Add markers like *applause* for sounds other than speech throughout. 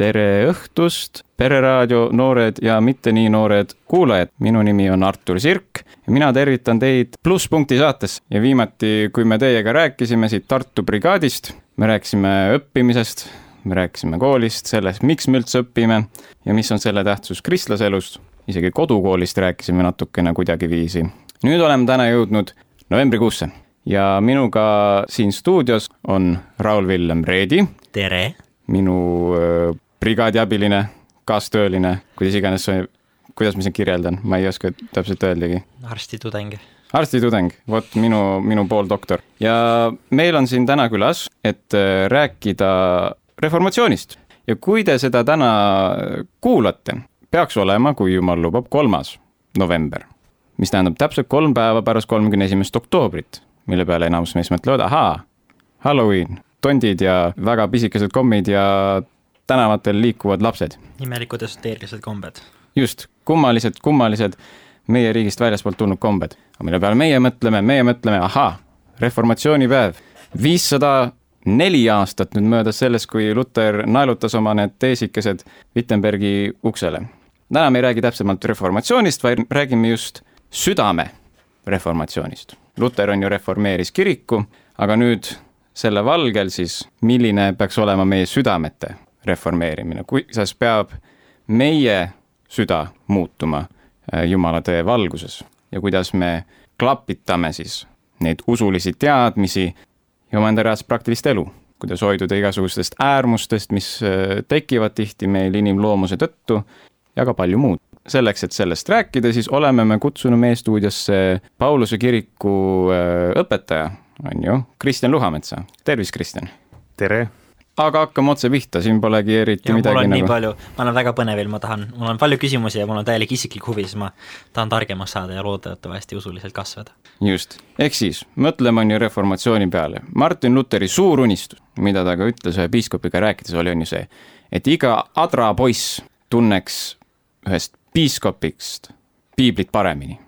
Tere õhtust, Pereraadio noored ja mitte nii noored kuulajad. minu nimi on Artur Sirk ja mina tervitan teid Plusspunkti saates ja viimati, kui me teiega rääkisime siit Tartu brigaadist, me rääkisime õppimisest, me rääkisime koolist, sellest, miks me üldse õpime ja mis on selle tähtsus kristlase elus. isegi kodukoolist rääkisime natukene kuidagiviisi. nüüd oleme täna jõudnud novembrikuusse ja minuga siin stuudios on Raul-Villem Reedi, tere! minu brigaadiabiline, kaastööline, kuidas iganes, kuidas ma sind kirjeldan, ma ei oska täpselt öeldagi. arstitudeng. arstitudeng, vot minu, minu pooldoktor. ja meil on siin täna külas, et äh, rääkida reformatsioonist ja kui te seda täna kuulate, peaks olema, kui jumal lubab, kolmas november, mis tähendab täpselt kolm päeva pärast kolmekümne esimest oktoobrit, mille peale enamus meist mõtlevad, ahaa, Halloween, tondid ja väga pisikesed kommid ja tänavatel liikuvad lapsed. imelikud esoteerilised kombed. just, kummalised, kummalised meie riigist väljaspoolt tulnud kombed. aga mille peale meie mõtleme, meie mõtleme, ahaa, reformatsioonipäev, viissada neli aastat nüüd möödas sellest, kui Luter naelutas oma need teesikesed Wittenbergi uksele. täna me ei räägi täpsemalt reformatsioonist, vaid räägime just südame reformatsioonist. Luter on ju reformeeris kiriku, aga nüüd selle valgel siis, milline peaks olema meie südamete reformeerimine, kuidas peab meie süda muutuma äh, Jumala tõe valguses ja kuidas me klapitame siis neid usulisi teadmisi ja omaenda reaalset praktilist elu, kuidas hoiduda igasugustest äärmustest, mis äh, tekivad tihti meil inimloomuse tõttu ja ka palju muud. selleks, et sellest rääkida, siis oleme me kutsunud meie stuudiosse Pauluse kiriku äh, õpetaja, on ju, Kristjan Luhametsa. tervist, Kristjan! tere! Aga hakkame otse pihta, siin polegi eriti ja midagi nagu nii palju, ma olen väga põnevil, ma tahan, mul on palju küsimusi ja mul on täielik isiklik huvi, siis ma tahan targemaks saada ja loodetavasti usuliselt kasvada. just, ehk siis mõtleme on ju reformatsiooni peale. Martin Luteri suur unistus, mida ta ka ütles ühe piiskopiga rääkides, oli on ju see, et iga adra poiss tunneks ühest piiskopist piiblit paremini.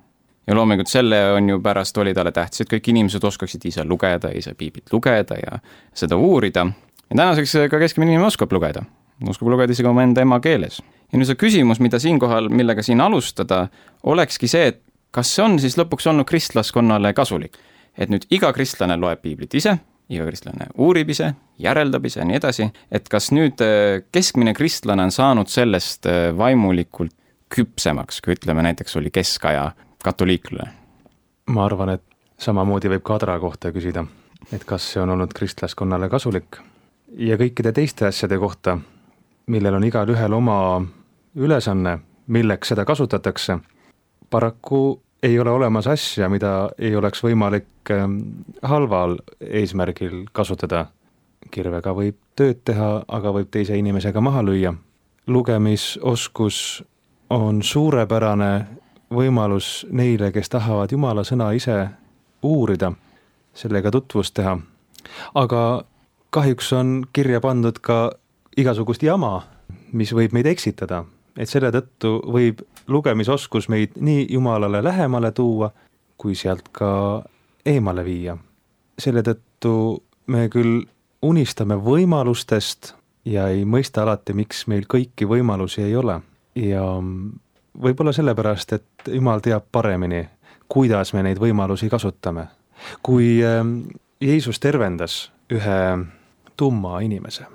ja loomulikult selle on ju pärast oli talle tähtis, et kõik inimesed oskaksid ise lugeda, ise piiblit lugeda ja seda uurida. Ja tänaseks ka keskmine inimene oskab lugeda, oskab lugeda isegi omaenda emakeeles. ja nüüd see küsimus, mida siinkohal, millega siin alustada, olekski see, et kas see on siis lõpuks olnud kristlaskonnale kasulik? et nüüd iga kristlane loeb piiblit ise, iga kristlane uurib ise, järeldab ise ja nii edasi, et kas nüüd äh, keskmine kristlane on saanud sellest äh, vaimulikult küpsemaks, kui ütleme näiteks oli keskaja katoliiklane? ma arvan, et samamoodi võib ka Adra kohta küsida, et kas see on olnud kristlaskonnale kasulik ja kõikide teiste asjade kohta, millel on igalühel oma ülesanne, milleks seda kasutatakse, paraku ei ole olemas asja, mida ei oleks võimalik ähm, halval eesmärgil kasutada. kirvega võib tööd teha, aga võib teise inimesega maha lüüa. lugemisoskus on suurepärane võimalus neile, kes tahavad Jumala sõna ise uurida, sellega tutvust teha. aga kahjuks on kirja pandud ka igasugust jama, mis võib meid eksitada, et selle tõttu võib lugemisoskus meid nii Jumalale lähemale tuua, kui sealt ka eemale viia. selle tõttu me küll unistame võimalustest ja ei mõista alati, miks meil kõiki võimalusi ei ole ja võib-olla sellepärast, et Jumal teab paremini, kuidas me neid võimalusi kasutame. kui Jeesus tervendas ühe tumma inimese,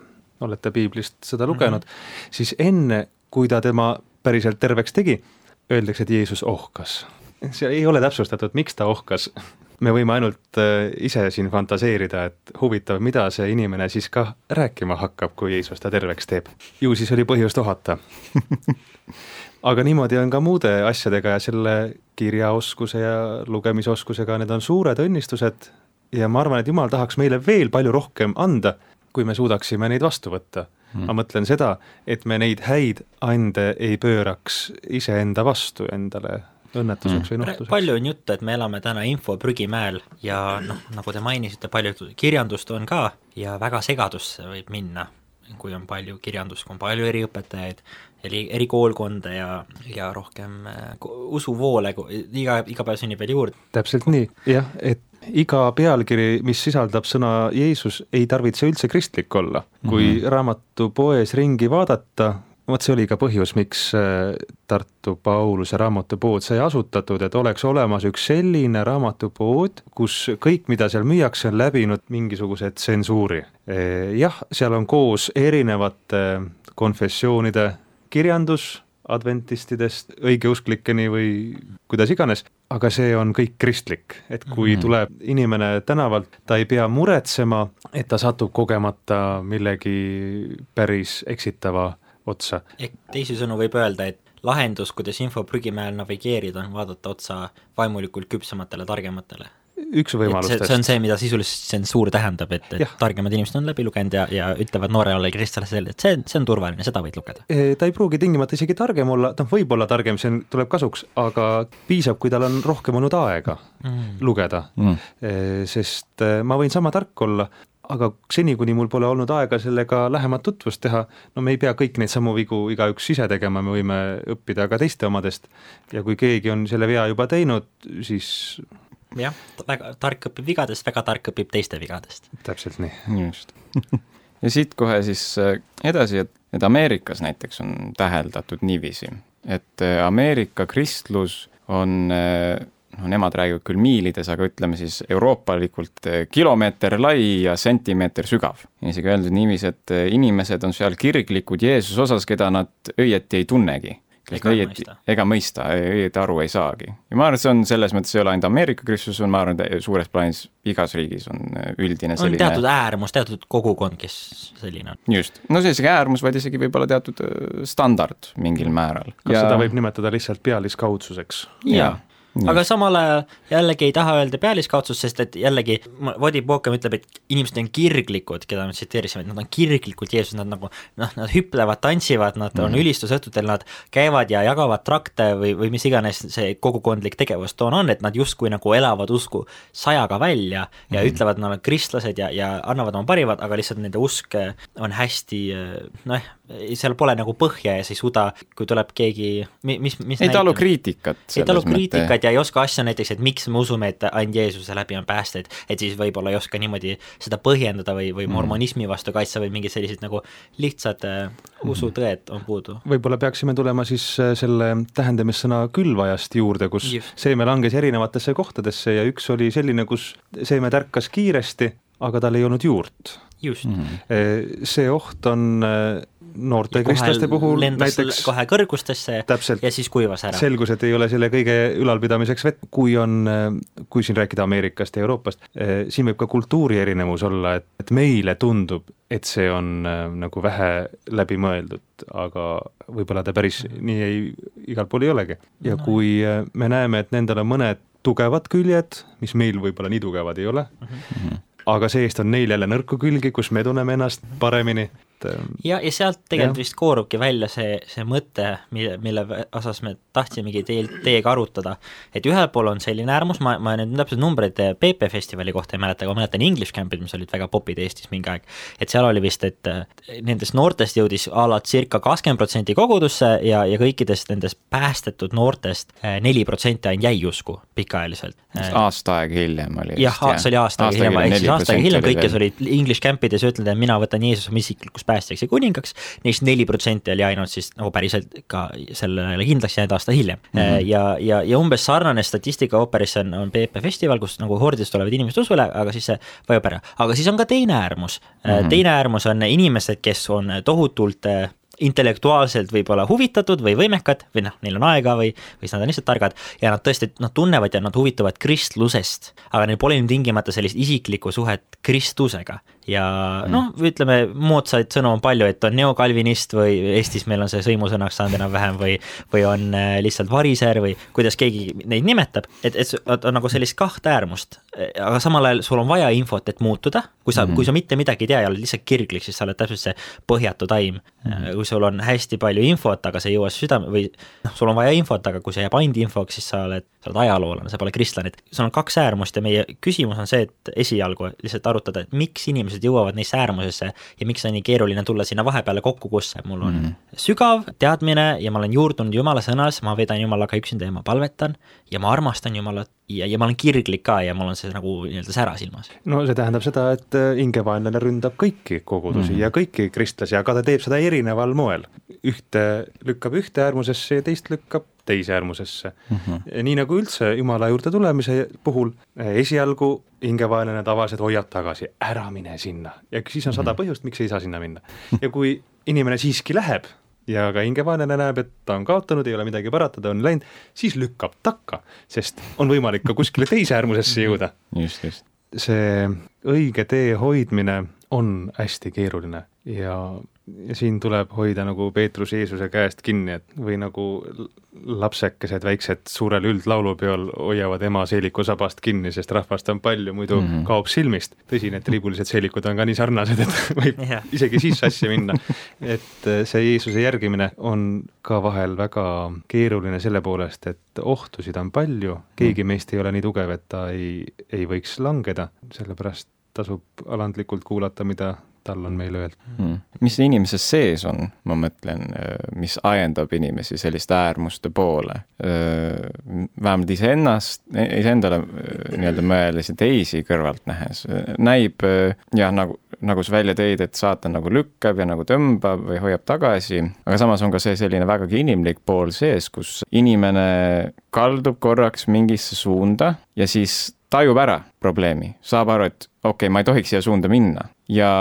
olete piiblist seda lugenud mm, -hmm. siis enne, kui ta tema päriselt terveks tegi, öeldakse, et Jeesus ohkas. see ei ole täpsustatud, miks ta ohkas. me võime ainult ise siin fantaseerida, et huvitav, mida see inimene siis ka rääkima hakkab, kui Jeesus ta terveks teeb. ju siis oli põhjust ohata *laughs* aga niimoodi on ka muude asjadega ja selle kirjaoskuse ja lugemisoskusega, need on suured õnnistused ja ma arvan, et Jumal tahaks meile veel palju rohkem anda, kui me suudaksime neid vastu võtta hmm.. ma mõtlen seda, et me neid häid ande ei pööraks iseenda vastu endale õnnetuseks või nuhtluseks. palju on juttu, et me elame täna info prügimäel ja noh, nagu te mainisite, palju kirjandust on ka ja väga segadusse võib minna, kui on palju kirjandust, kui on palju eriõpetajaid, eri, eri koolkonda ja, ja rohkem usuvoole, iga, iga päev sünnib veel juurde. täpselt nii, jah, et iga pealkiri, mis sisaldab sõna Jeesus, ei tarvitse üldse kristlik olla. kui mm -hmm. raamatupoes ringi vaadata, vot see oli ka põhjus, miks äh, Tartu Pauluse raamatupood sai asutatud, et oleks olemas üks selline raamatupood, kus kõik, mida seal müüakse, on läbinud mingisuguse tsensuuri. Äh, jah, seal on koos erinevate konfessioonide kirjandus, adventistidest õigeusklikeni või kuidas iganes, aga see on kõik kristlik, et kui mm -hmm. tuleb inimene tänavalt, ta ei pea muretsema, et ta satub kogemata millegi päris eksitava otsa. ehk teisisõnu võib öelda, et lahendus, kuidas info prügimäel navigeerida, on vaadata otsa vaimulikult küpsematele, targematele. Üks võimalustest. see on see, mida sisuliselt tsensuur tähendab, et, et targemad inimesed on läbi lugenud ja, ja ütlevad noorele kristlale selle, et see, see on turvaline, seda võid lugeda. ta ei pruugi tingimata isegi targem olla, noh, võib olla targem, see on, tuleb kasuks, aga piisab, kui tal on rohkem olnud aega mm. lugeda mm., sest ma võin sama tark olla, aga seni, kuni mul pole olnud aega sellega lähemat tutvust teha, no me ei pea kõik neid samu vigu igaüks ise tegema, me võime õppida ka teiste omadest ja kui keegi on selle vea juba teinud, siis jah, väga tark õpib vigadest, väga tark õpib teiste vigadest. täpselt nii. just *laughs* ja siit kohe siis äh, edasi, et, et Ameerikas näiteks on täheldatud niiviisi, et äh, Ameerika kristlus on äh, noh, nemad räägivad küll miilides, aga ütleme siis euroopalikult kilomeeter lai ja sentimeeter sügav. isegi öeldud niiviisi, et inimesed on seal kirglikud Jeesuse osas, keda nad õieti ei tunnegi. Ega õieti, ega mõista, õieti aru ei saagi. ja ma arvan, et see on selles mõttes ei ole ainult Ameerika kristlus, ma arvan, et suures plaanis igas riigis on eh, üldine selline on teatud äärmus, teatud kogukond, kes selline on. just, no see isegi äärmus, vaid isegi võib-olla teatud standard mingil määral. kas ja... seda võib nimetada lihtsalt pealiskaudsuseks? jaa aga samal ajal jällegi ei taha öelda pealiskaudsust, sest et jällegi Vodi Pokem ütleb, et inimesed on kirglikud, keda me tsiteerisime, et nad on kirglikud Jeesus, nad nagu noh, nad hüplevad, tantsivad, nad mm. on ülistusõhtutel, nad käivad ja jagavad trakte või, või mis iganes see kogukondlik tegevustoon on, et nad justkui nagu elavad usku sajaga välja ja mm. ütlevad, nad on kristlased ja, ja annavad oma parimat, aga lihtsalt nende usk on hästi noh, seal pole nagu põhja ja sa ei suuda, kui tuleb keegi, mis, mis ei talu kriitikat. ei talu kriitikat ja ei oska asja näiteks, et miks me usume, et ainult Jeesuse läbi on pääste, et siis võib-olla ei oska niimoodi seda põhjendada või, või mhm. mormonismi vastu kaitsta või mingid sellised nagu lihtsad äh, usutõed on puudu. võib-olla peaksime tulema siis äh, selle tähendamissõna külvajast juurde, kus Just. seeme langes erinevatesse kohtadesse ja üks oli selline, kus seeme tärkas kiiresti, aga tal ei olnud juurt. just mm. -hmm. see oht on noorte kristlaste puhul näiteks kohe kõrgustesse täpselt, ja siis kuivas ära. selgus, et ei ole selle kõige ülalpidamiseks vett, kui on, kui siin rääkida Ameerikast ja Euroopast, eh, siin võib ka kultuuri erinevus olla, et, et meile tundub, et see on äh, nagu vähe läbimõeldud, aga võib-olla ta päris nii ei, igal pool ei olegi. ja no. kui äh, me näeme, et nendel on mõned tugevad küljed, mis meil võib-olla nii tugevad ei ole mm, -hmm. aga see-eest on neil jälle nõrku külgi, kus me tunneme ennast paremini, et ähm, ja, ja sealt tegelikult ja. vist koorubki välja see, see mõte, mille, mille osas me tahtsimegi teil, teiega arutada. et ühel pool on selline äärmus, ma, ma nüüd täpselt numbreid PP festivali kohta ei mäleta, aga ma mäletan English Camp'id, mis olid väga popid Eestis mingi aeg, et seal oli vist, et nendest noortest jõudis a la circa kakskümmend protsenti kogudusse ja, ja kõikidest nendest päästetud noortest neli protsenti ainult jäi usku pikaajaliselt. aasta aega hiljem oli jah, see oli aasta aega hiljem, ehk siis aasta aega hiljem kõik, kes olid English Campides ja ütlenud, et mina võtan Jeesuse oma isiklikuks päästjaks ja kuningaks, neist neli protsenti oli ainult siis nagu päriselt ka sellele kindlaks jäänud aasta hiljem mm. -hmm. ja, ja, ja umbes sarnane statistika ooperis on, on PP festival, kus nagu hordidest tulevad inimesed usule, aga siis see vajub ära. aga siis on ka teine äärmus mm, -hmm. teine äärmus on inimesed, kes on tohutult äh, intellektuaalselt võib-olla huvitatud või võimekad või noh, neil on aega või, või siis nad on lihtsalt targad ja nad tõesti, nad tunnevad ja nad huvituvad kristlusest, aga neil pole ilmtingimata sellist isiklikku suhet kristlusega ja mm. noh, ütleme moodsaid sõnu on palju, et on neokalvinist või Eestis meil on see sõimusõnaks saanud enam-vähem või, või on äh, lihtsalt variser või kuidas keegi neid nimetab, et, et on nagu sellist kahte äärmust. aga samal ajal sul on vaja infot, et muutuda, kui sa mm, -hmm. kui sa mitte midagi ei tea ja oled lihtsalt kirglik, siis sa oled täpselt see põhjatu taim mm. -hmm. kui sul on hästi palju infot, aga see ei jõua südame või noh, sul on vaja infot, aga kui see jääb ainult infoks, siis sa oled, sa oled ajaloolane, sa pole kristlane, et sul on kaks äärmust ja meie küsimus on see, et esialgu lihtsalt arutada, et miks inimesed inimesed jõuavad neisse äärmusesse ja miks on nii keeruline tulla sinna vahepeale kokku, kus mul on mm sügav teadmine ja ma olen juurdunud Jumala sõnas, ma vedan Jumalaga üksinda ja ma palvetan ja ma armastan Jumalat ja, ja ma olen kirglik ka ja mul on see nagu nii-öelda sära silmas. no see tähendab seda, et äh, hingevaenlane ründab kõiki kogudusi mm -hmm. ja kõiki kristlasi, aga ta teeb seda erineval moel. ühte lükkab ühte äärmusesse ja teist lükkab teise äärmusesse mm. -hmm. nii nagu üldse Jumala juurde tulemise puhul, esialgu hingevaenlane tavaliselt hoiab tagasi, ära mine sinna ja siis on sada mm -hmm. põhjust, miks ei saa sinna minna. *laughs* ja kui inimene siiski läheb ja ka hingevaenlane näeb, et ta on kaotanud, ei ole midagi paratada, on läinud, siis lükkab takka, sest on võimalik ka kuskile teise äärmusesse jõuda. just, just. see õige tee hoidmine on hästi keeruline ja ja siin tuleb hoida nagu Peetrus Jeesuse käest kinni, et või nagu lapsekesed väiksed suurel üldlaulupeol hoiavad ema seeliku sabast kinni, sest rahvast on palju, muidu mm -hmm. kaob silmist. tõsi, need triibulised seelikud on ka nii sarnased, et *laughs* võib yeah. isegi siis sassi minna. et äh, see Jeesuse järgimine on ka vahel väga keeruline selle poolest, et ohtusid on palju, keegi mhm. meist ei ole nii tugev, et ta ei, ei võiks langeda, sellepärast tasub alandlikult kuulata, mida tal on meile öelda. Hmm.. mis inimese sees on, ma mõtlen, mis ajendab inimesi selliste äärmuste poole? vähemalt iseennast, iseendale nii-öelda mõeldes ja teisi kõrvalt nähes, näib jah, nagu, nagu sa välja tõid, et saatan nagu lükkab ja nagu tõmbab või hoiab tagasi, aga samas on ka see selline vägagi inimlik pool sees, kus inimene kaldub korraks mingisse suunda ja siis tajub ära probleemi, saab aru, et okei okay,, ma ei tohiks siia suunda minna. Ja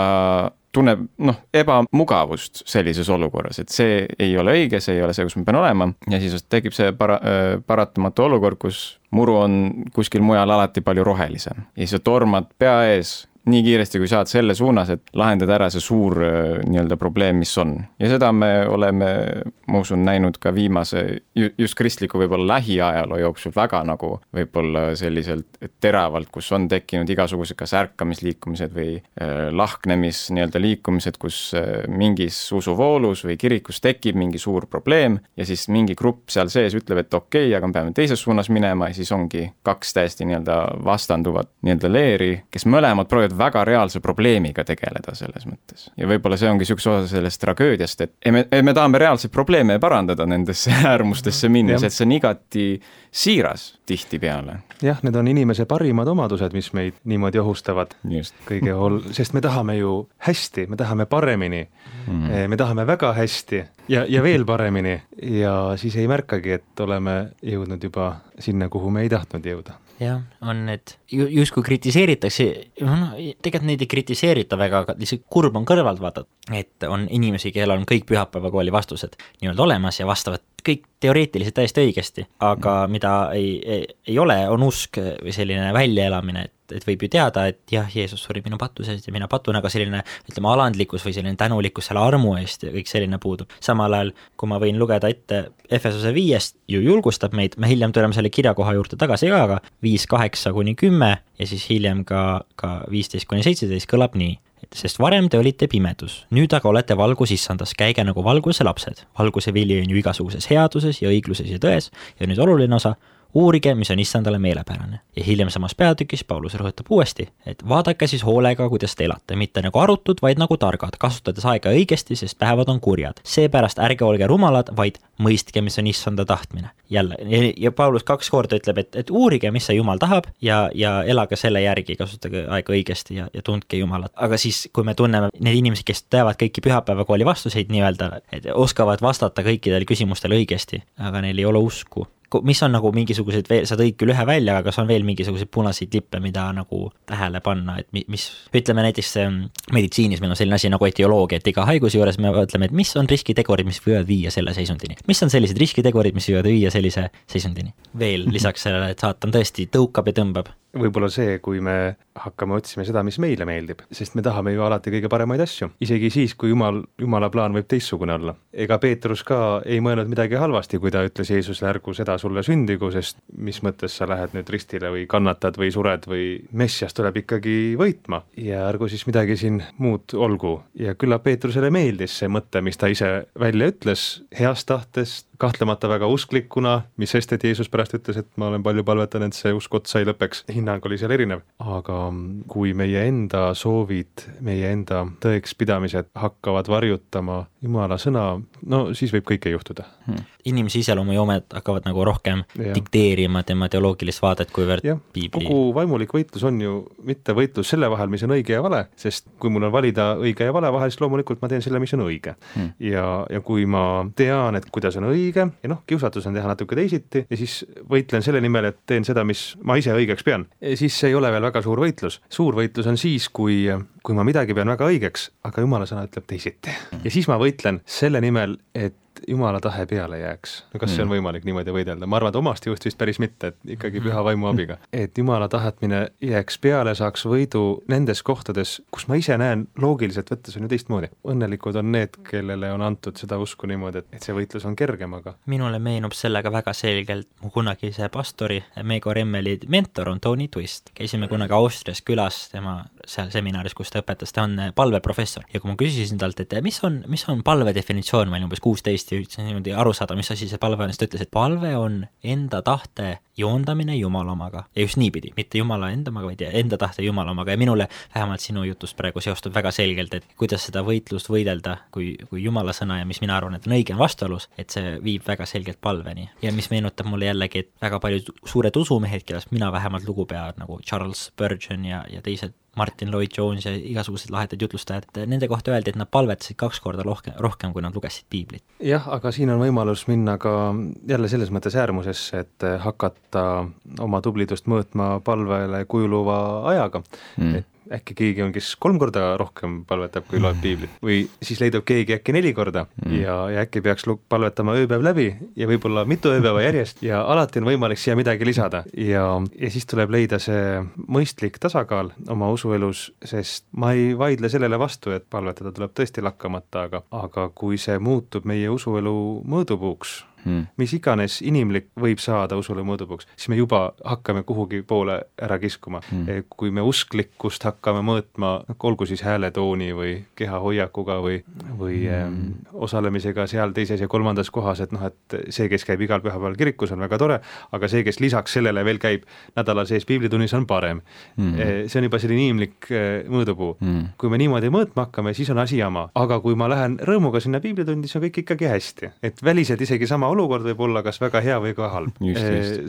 tunneb noh, ebamugavust sellises olukorras, et see ei ole õige, see ei ole see, kus ma pean olema. Ja siis tekib see para-, paratamatu olukord, kus muru on kuskil mujal alati palju rohelisem. Ja siis sa tormad pea ees nii kiiresti, kui saad selle suunas, et lahendada ära see suur äh, nii-öelda probleem, mis on. ja seda me oleme, ma usun, näinud ka viimase, just kristliku võib-olla lähiajaloo jooksul väga nagu võib-olla selliselt teravalt, kus on tekkinud igasugused kas ärkamisliikumised või äh, lahknemis nii-öelda liikumised, kus äh, mingis usuvoolus või kirikus tekib mingi suur probleem ja siis mingi grupp seal sees ütleb, et okei okay,, aga me peame teises suunas minema ja siis ongi kaks täiesti nii-öelda vastanduvat nii-öelda leeri, kes mõlemad proovivad väga reaalse probleemiga tegeleda selles mõttes. ja võib-olla see ongi üks osa sellest tragöödiast, et me, me tahame reaalseid probleeme parandada nendesse *laughs* äärmustesse minnes, et see on igati siiras tihtipeale. jah, need on inimese parimad omadused, mis meid niimoodi ohustavad. kõige ol-, sest me tahame ju hästi, me tahame paremini mm, -hmm. me tahame väga hästi ja, ja veel paremini ja siis ei märkagi, et oleme jõudnud juba sinna, kuhu me ei tahtnud jõuda jah, on need, justkui kritiseeritakse, noh, tegelikult neid ei kritiseerita väga, aga lihtsalt kurb on kõrvalt vaadata, et on inimesi, kellel on kõik pühapäevakooli vastused nii-öelda olemas ja vastavad kõik teoreetiliselt täiesti õigesti, aga mm. mida ei, ei, ei ole, on usk või selline väljaelamine, et, et võib ju teada, et jah, Jeesus suri minu patuse eest ja mina patun, aga selline ütleme, alandlikkus või selline tänulikkus selle armu eest ja kõik selline puudub. samal ajal, kui ma võin lugeda ette Efesose viiest, ju julgustab meid, me hiljem tuleme selle kirjakoha juurde tagasi ka, aga viis kaheksa kuni kümme ja siis hiljem ka, ka viisteist kuni seitseteist kõlab nii sest varem te olite pimedus, nüüd aga olete valgus issandas, käige nagu valguse lapsed. valguse vili on ju igasuguses headuses ja õigluses ja tões. Ja nüüd oluline osa, uurige, mis on issandale meelepärane. ja hiljem samas peatükis Paulus rõhutab uuesti, et vaadake siis hoolega, kuidas te elate, mitte nagu arutud, vaid nagu targad, kasutades aega õigesti, sest päevad on kurjad. seepärast ärge olge rumalad, vaid mõistke, mis on issanda tahtmine. jälle, ja Paulus kaks korda ütleb, et, et uurige, mis see Jumal tahab ja, ja elage selle järgi, kasutage aega õigesti ja, ja tundke Jumalat. aga siis, kui me tunneme need inimesed, kes teavad kõiki pühapäevakooli vastuseid nii-öelda, et oskavad vastata kõikidele küsimustele õigesti, aga neil ei ole usku mis on nagu mingisugused veel, sa tõid küll ühe välja, aga kas on veel mingisuguseid punaseid lippe, mida nagu tähele panna, et mis, ütleme näiteks ähm, meditsiinis meil on selline asi nagu etioloogia, et iga haiguse juures me mõtleme, et mis on riskitegurid, mis võivad viia selle seisundini. mis on sellised riskitegurid, mis võivad viia sellise seisundini? veel *laughs* lisaks sellele, et saatan tõesti tõukab ja tõmbab võib-olla see, kui me hakkame otsima seda, mis meile meeldib, sest me tahame ju alati kõige paremaid asju, isegi siis, kui jumal, jumala plaan võib teistsugune olla. ega Peetrus ka ei mõelnud midagi halvasti, kui ta ütles Jeesusele, ärgu seda sulle sündigu, sest mis mõttes sa lähed nüüd ristile või kannatad või sured või Messias tuleb ikkagi võitma ja ärgu siis midagi siin muud olgu. ja küllap Peetrusele meeldis see mõte, mis ta ise välja ütles, heast tahtest kahtlemata väga usklikuna, mis sest, et Jeesus pärast ütles, et ma olen palju palvetanud, et see usk otsa ei lõpeks, hinnang oli seal erinev. aga kui meie enda soovid, meie enda tõekspidamised hakkavad varjutama Jumala sõna, no siis võib kõike juhtuda. Hmm.. inimese iseloomujoomed hakkavad nagu rohkem ja. dikteerima tema teoloogilist vaadet, kuivõrd piibli kogu vaimulik võitlus on ju mitte võitlus selle vahel, mis on õige ja vale, sest kui mul on valida õige ja vale vahel, siis loomulikult ma teen selle, mis on õige. Hmm.. ja, ja kui ma tean, et kuidas on õige ja noh, kiusatus on teha natuke teisiti ja siis võitlen selle nimel, et teen seda, mis ma ise õigeks pean, siis see ei ole veel väga suur võitlus. suur võitlus on siis, kui, kui ma midagi pean väga õigeks, aga jumala sõna ütleb teisiti. ja siis ma võitlen selle nimel, et jumala tahe peale jääks. no kas mm. see on mm. võimalik niimoodi võidelda, ma arvan, et omast jõust vist päris mitte, et ikkagi püha vaimu abiga. *laughs* et jumala tahtmine jääks peale, saaks võidu nendes kohtades, kus ma ise näen loogiliselt võttes on ju teistmoodi. õnnelikud on need, kellele on antud seda usku niimoodi, et, et see võitlus on kergem, aga minule meenub sellega väga selgelt mu kunagise pastori Mego Remmeli mentor on Tony Twist. käisime kunagi Austrias külas tema seal seminaris, kus ta õpetas, ta on palveprofessor ja kui ma küsisin talt, et mis on, mis on palve definitsioon, ma olin umbes kuusteist hästi üritasin niimoodi aru saada, mis asi see palve on, siis ta ütles, et palve on enda tahte joondamine Jumala omaga ja just niipidi, mitte Jumala enda omaga, vaid enda tahte Jumala omaga ja minule vähemalt sinu jutust praegu seostub väga selgelt, et kuidas seda võitlust võidelda, kui, kui Jumala sõna ja mis mina arvan, et on õige, on vastuolus, et see viib väga selgelt palveni. ja mis meenutab mulle jällegi, et väga paljud suured usumehed, kellest mina vähemalt lugu pean, nagu Charles Spurgeon ja, ja teised Martin Lloyd Jones ja igasugused lahedad jutlustajad, nende kohta öeldi, et nad palvetasid kaks korda rohkem, rohkem, kui nad lugesid piiblit. jah, aga siin on võimalus minna ka jälle selles mõttes äärmusesse, et hakata oma tublidust mõõtma palvele kujuluva ajaga mm., et äkki keegi on, kes kolm korda rohkem palvetab, kui loeb piiblit või siis leidub keegi äkki neli korda mm. ja, ja äkki peaks palvetama ööpäev läbi ja võib-olla mitu ööpäeva järjest ja alati on võimalik siia midagi lisada ja, ja siis tuleb leida see mõistlik tasakaal oma usuelus, sest ma ei vaidle sellele vastu, et palvetada tuleb tõesti lakkamata, aga, aga kui see muutub meie usuelu mõõdupuuks, hmm. mis iganes inimlik võib saada usule mõõdupuuks, siis me juba hakkame kuhugi poole ära kiskuma. Hmm.. kui me usklikkust hakkame mõõtma, olgu siis hääletooni või kehahoiakuga või, või eh, osalemisega seal teises ja kolmandas kohas, et noh, et see, kes käib igal pühapäeval kirikus, on väga tore, aga see, kes lisaks sellele veel käib nädala sees piiblitunnis, on parem. Eh, see on juba selline inimlik eh, mõõdupuu. Hmm.. kui me niimoodi mõõtma hakkame, siis on asi jama, aga kui ma lähen rõõmuga sinna piiblitundi, siis on kõik ikkagi hästi, et väliselt isegi sama olukord võib olla kas väga hea või ka halb.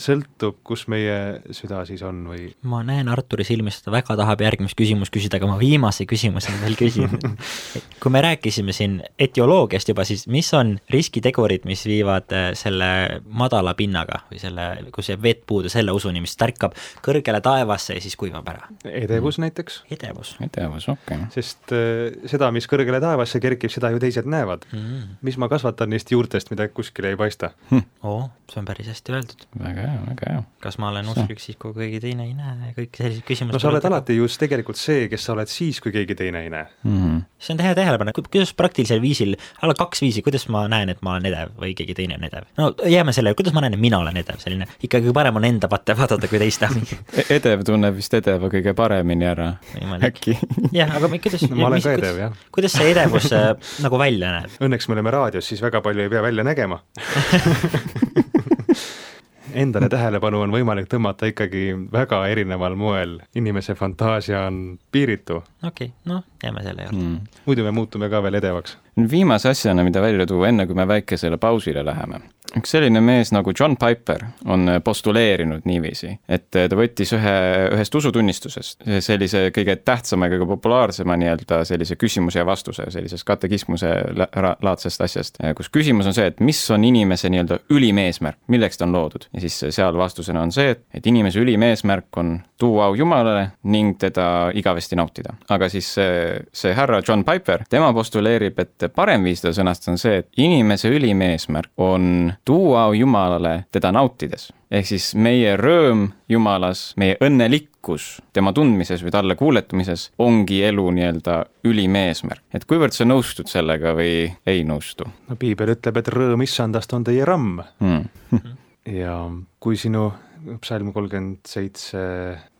sõltub, kus meie süda siis on või ma näen Arturi silmis, ta väga tahab järgmist küsimust küsida, aga ma viimase küsimuse veel küsin *laughs* kui me rääkisime siin etioloogiast juba, siis mis on riskitegurid, mis viivad äh, selle madala pinnaga või selle, kus jääb vett puudu, selle usuni, mis tärkab kõrgele taevasse ja siis kuivab ära? edevus mm. näiteks. edevus. edevus, okei okay.. sest äh, seda, mis kõrgele taevasse kerkib, seda ju teised näevad mm.. mis ma kasvatan neist juurtest, mida kuskile ei paista hm.. oo, see on päris hästi öeldud. väga hea, väga hea. kas ma olen usklik siis, kui keegi teine ei näe, kõik sellised küsimused. no sa oled alati just tegelikult see, kes sa oled siis, kui keegi teine ei näe mm. -hmm. see on hea tähelepanek, kuidas praktilisel viisil, alla kaks viisi, kuidas ma näen, et ma olen edev või keegi teine on edev? no jääme selle, kuidas ma näen, et mina olen edev, selline ikkagi parem on enda patte vaadata kui teiste e-, edev tunneb vist edeva kõige paremini ära, äkki jah, aga kuidas no, ma olen ka edev, jah. kuidas see edevus äh, nagu välja näeb? Õnneks me oleme raadios, siis väga palju ei pea välja nägema *laughs* endale tähelepanu on võimalik tõmmata ikkagi väga erineval moel, inimese fantaasia on piiritu. okei okay,, noh, jääme selle juurde mm.. muidu me muutume ka veel edevaks. viimase asjana, mida välja tuua, enne kui me väikesele pausile läheme üks selline mees nagu John Piper on postuleerinud niiviisi, et ta võttis ühe, ühest usutunnistusest sellise kõige tähtsama ja kõige populaarsema nii-öelda sellise küsimuse ja vastuse, sellisest katekismuse laadsest asjast, kus küsimus on see, et mis on inimese nii-öelda ülim eesmärk, milleks ta on loodud. ja siis seal vastusena on see, et, et inimese ülim eesmärk on tuua au Jumalale ning teda igavesti nautida. aga siis see, see härra John Piper, tema postuleerib, et parem viis teda sõnastada on see, et inimese ülim eesmärk on tuua au Jumalale teda nautides. ehk siis meie rõõm Jumalas, meie õnnelikkus tema tundmises või talle kuuletumises ongi elu nii-öelda ülim eesmärk. et kuivõrd sa nõustud sellega või ei nõustu? no piibel ütleb, et rõõm issandast on teie ramm hmm. *laughs* ja kui sinu psalm kolmkümmend seitse,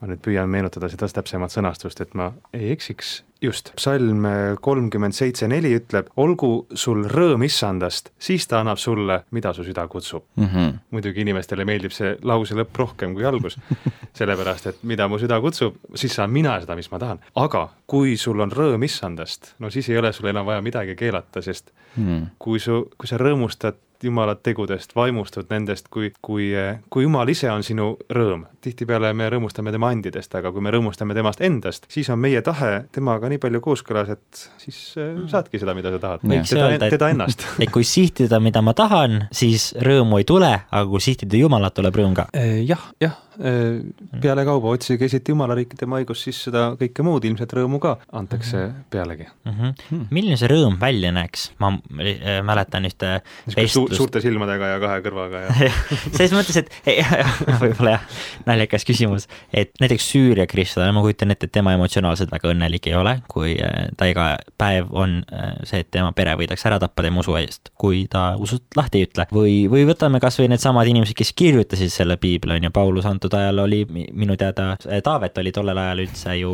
ma nüüd püüan meenutada seda täpsemat sõnastust, et ma ei eksiks, just, psalm kolmkümmend seitse neli ütleb, olgu sul rõõm issandast, siis ta annab sulle, mida su süda kutsub mm. -hmm. muidugi inimestele meeldib see lause lõpp rohkem kui algus, *laughs* sellepärast et mida mu süda kutsub, siis saan mina seda, mis ma tahan. aga kui sul on rõõm issandast, no siis ei ole sul enam vaja midagi keelata, sest mm -hmm. kui su, kui sa rõõmustad Jumala tegudest, vaimustud nendest, kui, kui, kui Jumal ise on sinu rõõm. tihtipeale me rõõmustame tema andidest, aga kui me rõõmustame temast endast, siis on meie tahe temaga nii palju kooskõlas, et siis mm. saadki seda, mida sa tahad, teda, teda ennast. *laughs* et kui sihtida, mida ma tahan, siis rõõmu ei tule, aga kui sihtida Jumalat, tuleb rõõm ka. jah, jah, pealekauba otsige esiti Jumala riiki tema õigus, siis seda kõike muud ilmselt rõõmu ka antakse mm -hmm. pealegi mm. -hmm. milline see rõõm välja näeks, ma äh, mäletan ühte vestlust su. suurte silmadega ja kahe kõrvaga ja *laughs* selles mõttes, et *laughs* võib-olla jah, naljakas küsimus, et näiteks Süüria kristlane, ma kujutan ette, et tema emotsionaalselt väga õnnelik ei ole, kui äh, ta iga päev on äh, see, et tema pere võidakse ära tappa tema usu eest, kui ta usust lahti ei ütle. või, või võtame kas või needsamad inimesed, kes kirjutasid selle piibli, on ju, Paulus antud ajal oli minu teada, Taavet oli tollel ajal üldse ju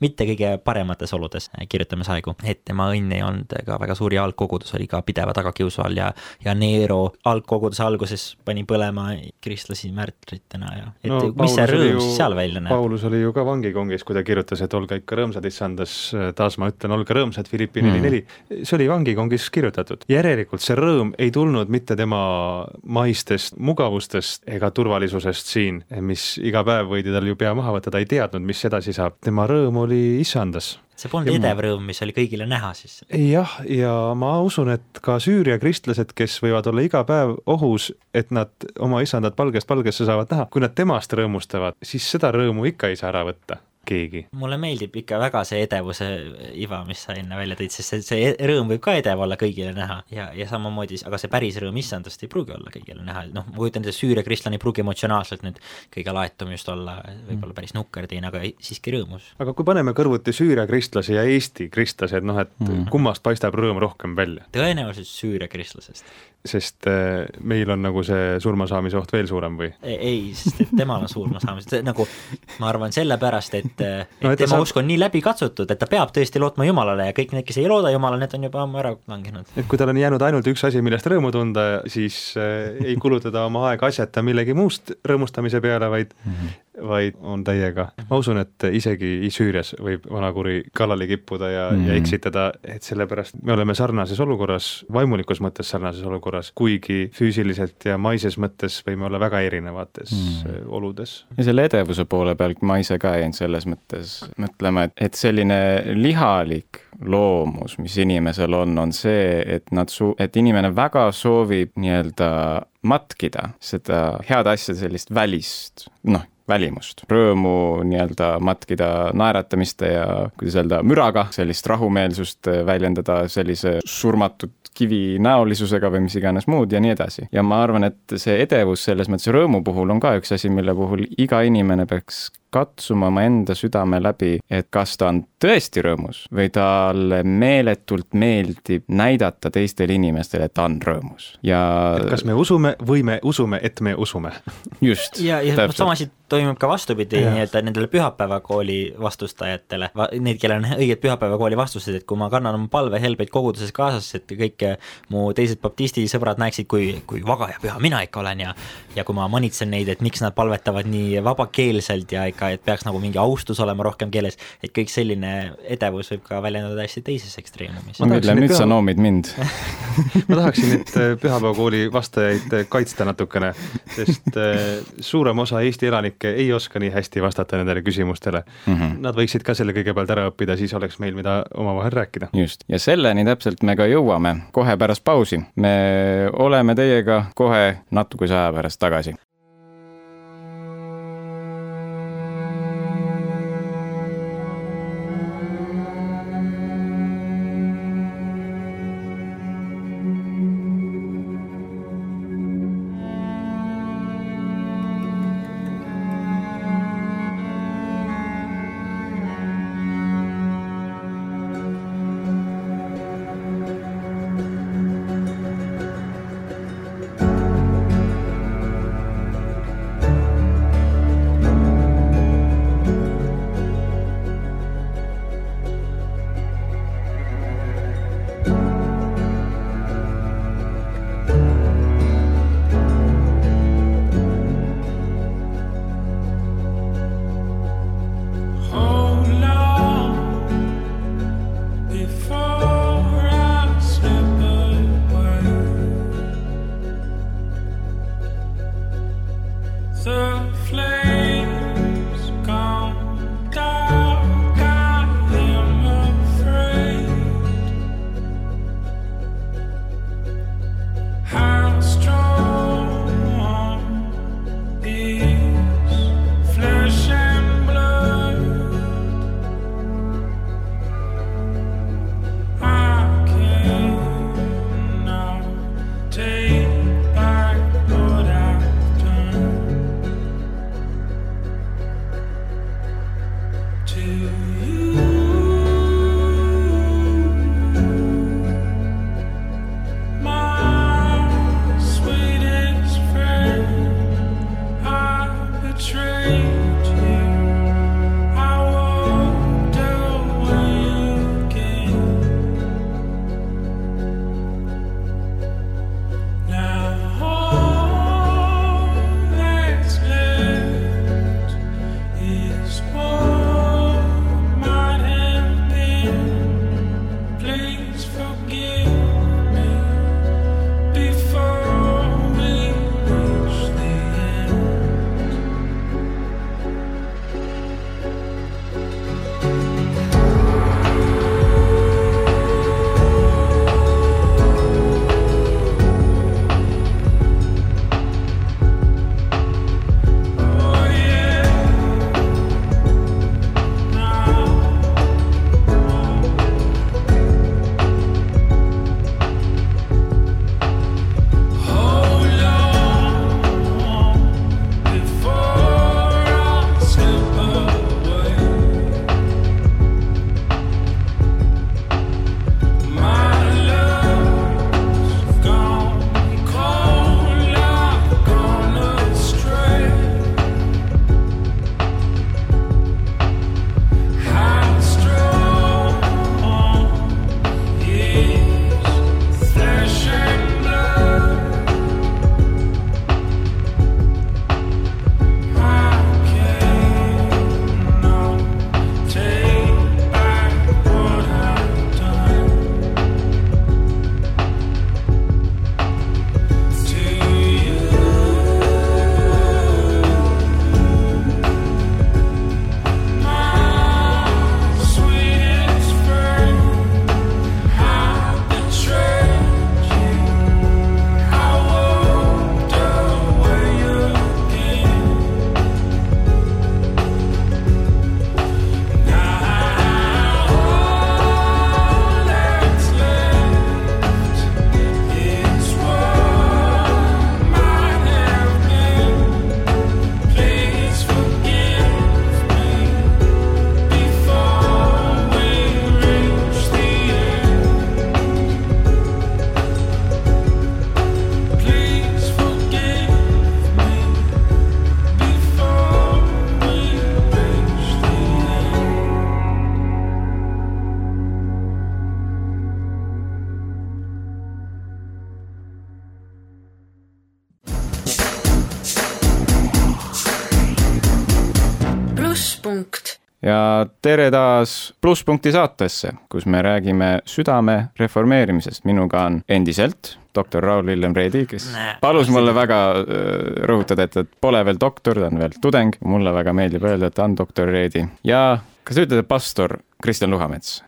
mitte kõige paremates oludes kirjutamisaegu, et tema õnn ei olnud ka väga suur ja algkogudus oli ka pideva tagakiusu all ja, ja Nero algkoguduse alguses pani põlema kristlasi märtritena ja et no, mis Paulus see rõõm siis seal välja näeb? Paulus oli ju ka vangikongis, kui ta kirjutas, et olge ikka rõõmsad issandas, taas ma ütlen, olge rõõmsad, Philippi neli mm. neli, see oli vangikongis kirjutatud. järelikult see rõõm ei tulnud mitte tema maistest mugavustest ega turvalisusest siin, mis iga päev võidi tal ju pea maha võtta, ta ei teadnud, mis edasi saab, tema rõõm oli issandas. See polnud ja edev rõõm, mis oli kõigile näha siis? jah, ja ma usun, et ka Süüria kristlased, kes võivad olla iga päev ohus, et nad oma issandat palgest palgesse saavad näha, kui nad temast rõõmustavad, siis seda rõõmu ikka ei saa ära võtta keegi. mulle meeldib ikka väga see edevuse iva, mis sa enne välja tõid, sest see, see rõõm võib ka edev olla kõigile näha ja, ja samamoodi, aga see päris rõõm issandast ei pruugi olla kõigile näha, noh, ma kujutan ette, Süüria kristlane ei pruugi emotsionaalselt nüüd kõige laetum just olla, võib-olla mm. päris nukker-teine, aga siiski rõõmus. aga kui paneme kõrvuti Süüria kristlase ja Eesti kristlased, noh et mm. kummast paistab rõõm rohkem välja? tõenäoliselt Süüria kristlasest sest äh, meil on nagu see surmasaamise oht veel suurem või? ei, sest et temal on surmasaamise, nagu ma arvan sellepärast, et, et *laughs* no, et tema saab... usk on nii läbi katsutud, et ta peab tõesti lootma Jumalale ja kõik need, kes ei looda Jumalale, need on juba ammu ära langenud. et kui tal on jäänud ainult üks asi, millest rõõmu tunda, siis äh, ei kulutada oma aega asjata millegi muust rõõmustamise peale, vaid mm -hmm vaid on täiega, ma usun, et isegi Süürias võib vanakuri kallale kippuda ja mm., ja mhm. eksitada, et sellepärast me oleme sarnases olukorras, vaimulikus mõttes sarnases olukorras, kuigi füüsiliselt ja maises mõttes võime olla väga erinevates mm. oludes. ja selle edevuse poole pealt ma ise ka jäin selles mõttes mõtlema, et, et selline lihalik loomus, mis inimesel on, on see, et nad su-, et inimene väga soovib nii-öelda matkida seda head asja, sellist välist, noh, välimust, rõõmu nii-öelda matkida naeratamiste ja kuidas öelda, müraga, sellist rahumeelsust väljendada sellise surmatud kivinäolisusega või mis iganes muud ja nii edasi. ja ma arvan, et see edevus selles mõttes rõõmu puhul on ka üks asi, mille puhul iga inimene peaks katsuma omaenda südame läbi, et kas ta on tõesti rõõmus või talle meeletult meeldib näidata teistele inimestele, et ta on rõõmus ja. kas me usume või me usume, et me usume. *laughs* just. ja, ja noh, sama asi toimub ka vastupidi, nii et nendele pühapäevakooli vastustajatele, need, kellel on õiged pühapäevakooli vastused, et kui ma kannan oma palvehelbeid koguduses kaasas, et kõik mu teised baptisti sõbrad näeksid, kui, kui vaga ja püha mina ikka olen ja ja kui ma manitsen neid, et miks nad palvetavad nii vabakeelselt ja ikka, et peaks nagu mingi austus olema rohkem keeles, et kõik selline edevus võib ka väljenduda hästi teises ekstreemumis. ma ütlen, nüüd püha... sa noomid *laughs* mind ma tahaksin nüüd äh, pühapäevakooli vastajaid äh, kaitsta natukene, sest äh, suurem osa Eesti elanikke ei oska nii hästi vastata nendele küsimustele mm. -hmm. Nad võiksid ka selle kõigepealt ära õppida, siis oleks meil, mida omavahel rääkida. just, ja selleni täpselt me ka jõuame kohe pärast pausi. me oleme teiega kohe natukese aja pärast tagasi. Tere taas plusspunkti saatesse, kus me räägime südame reformeerimisest. minuga on endiselt doktor Raul Villem Reedi, kes palus mulle väga rõhutada, et ta pole veel doktor, ta on veel tudeng. mulle väga meeldib öelda, et ta on doktor Reedi ja kas te ütlete pastor Kristjan Luhamets?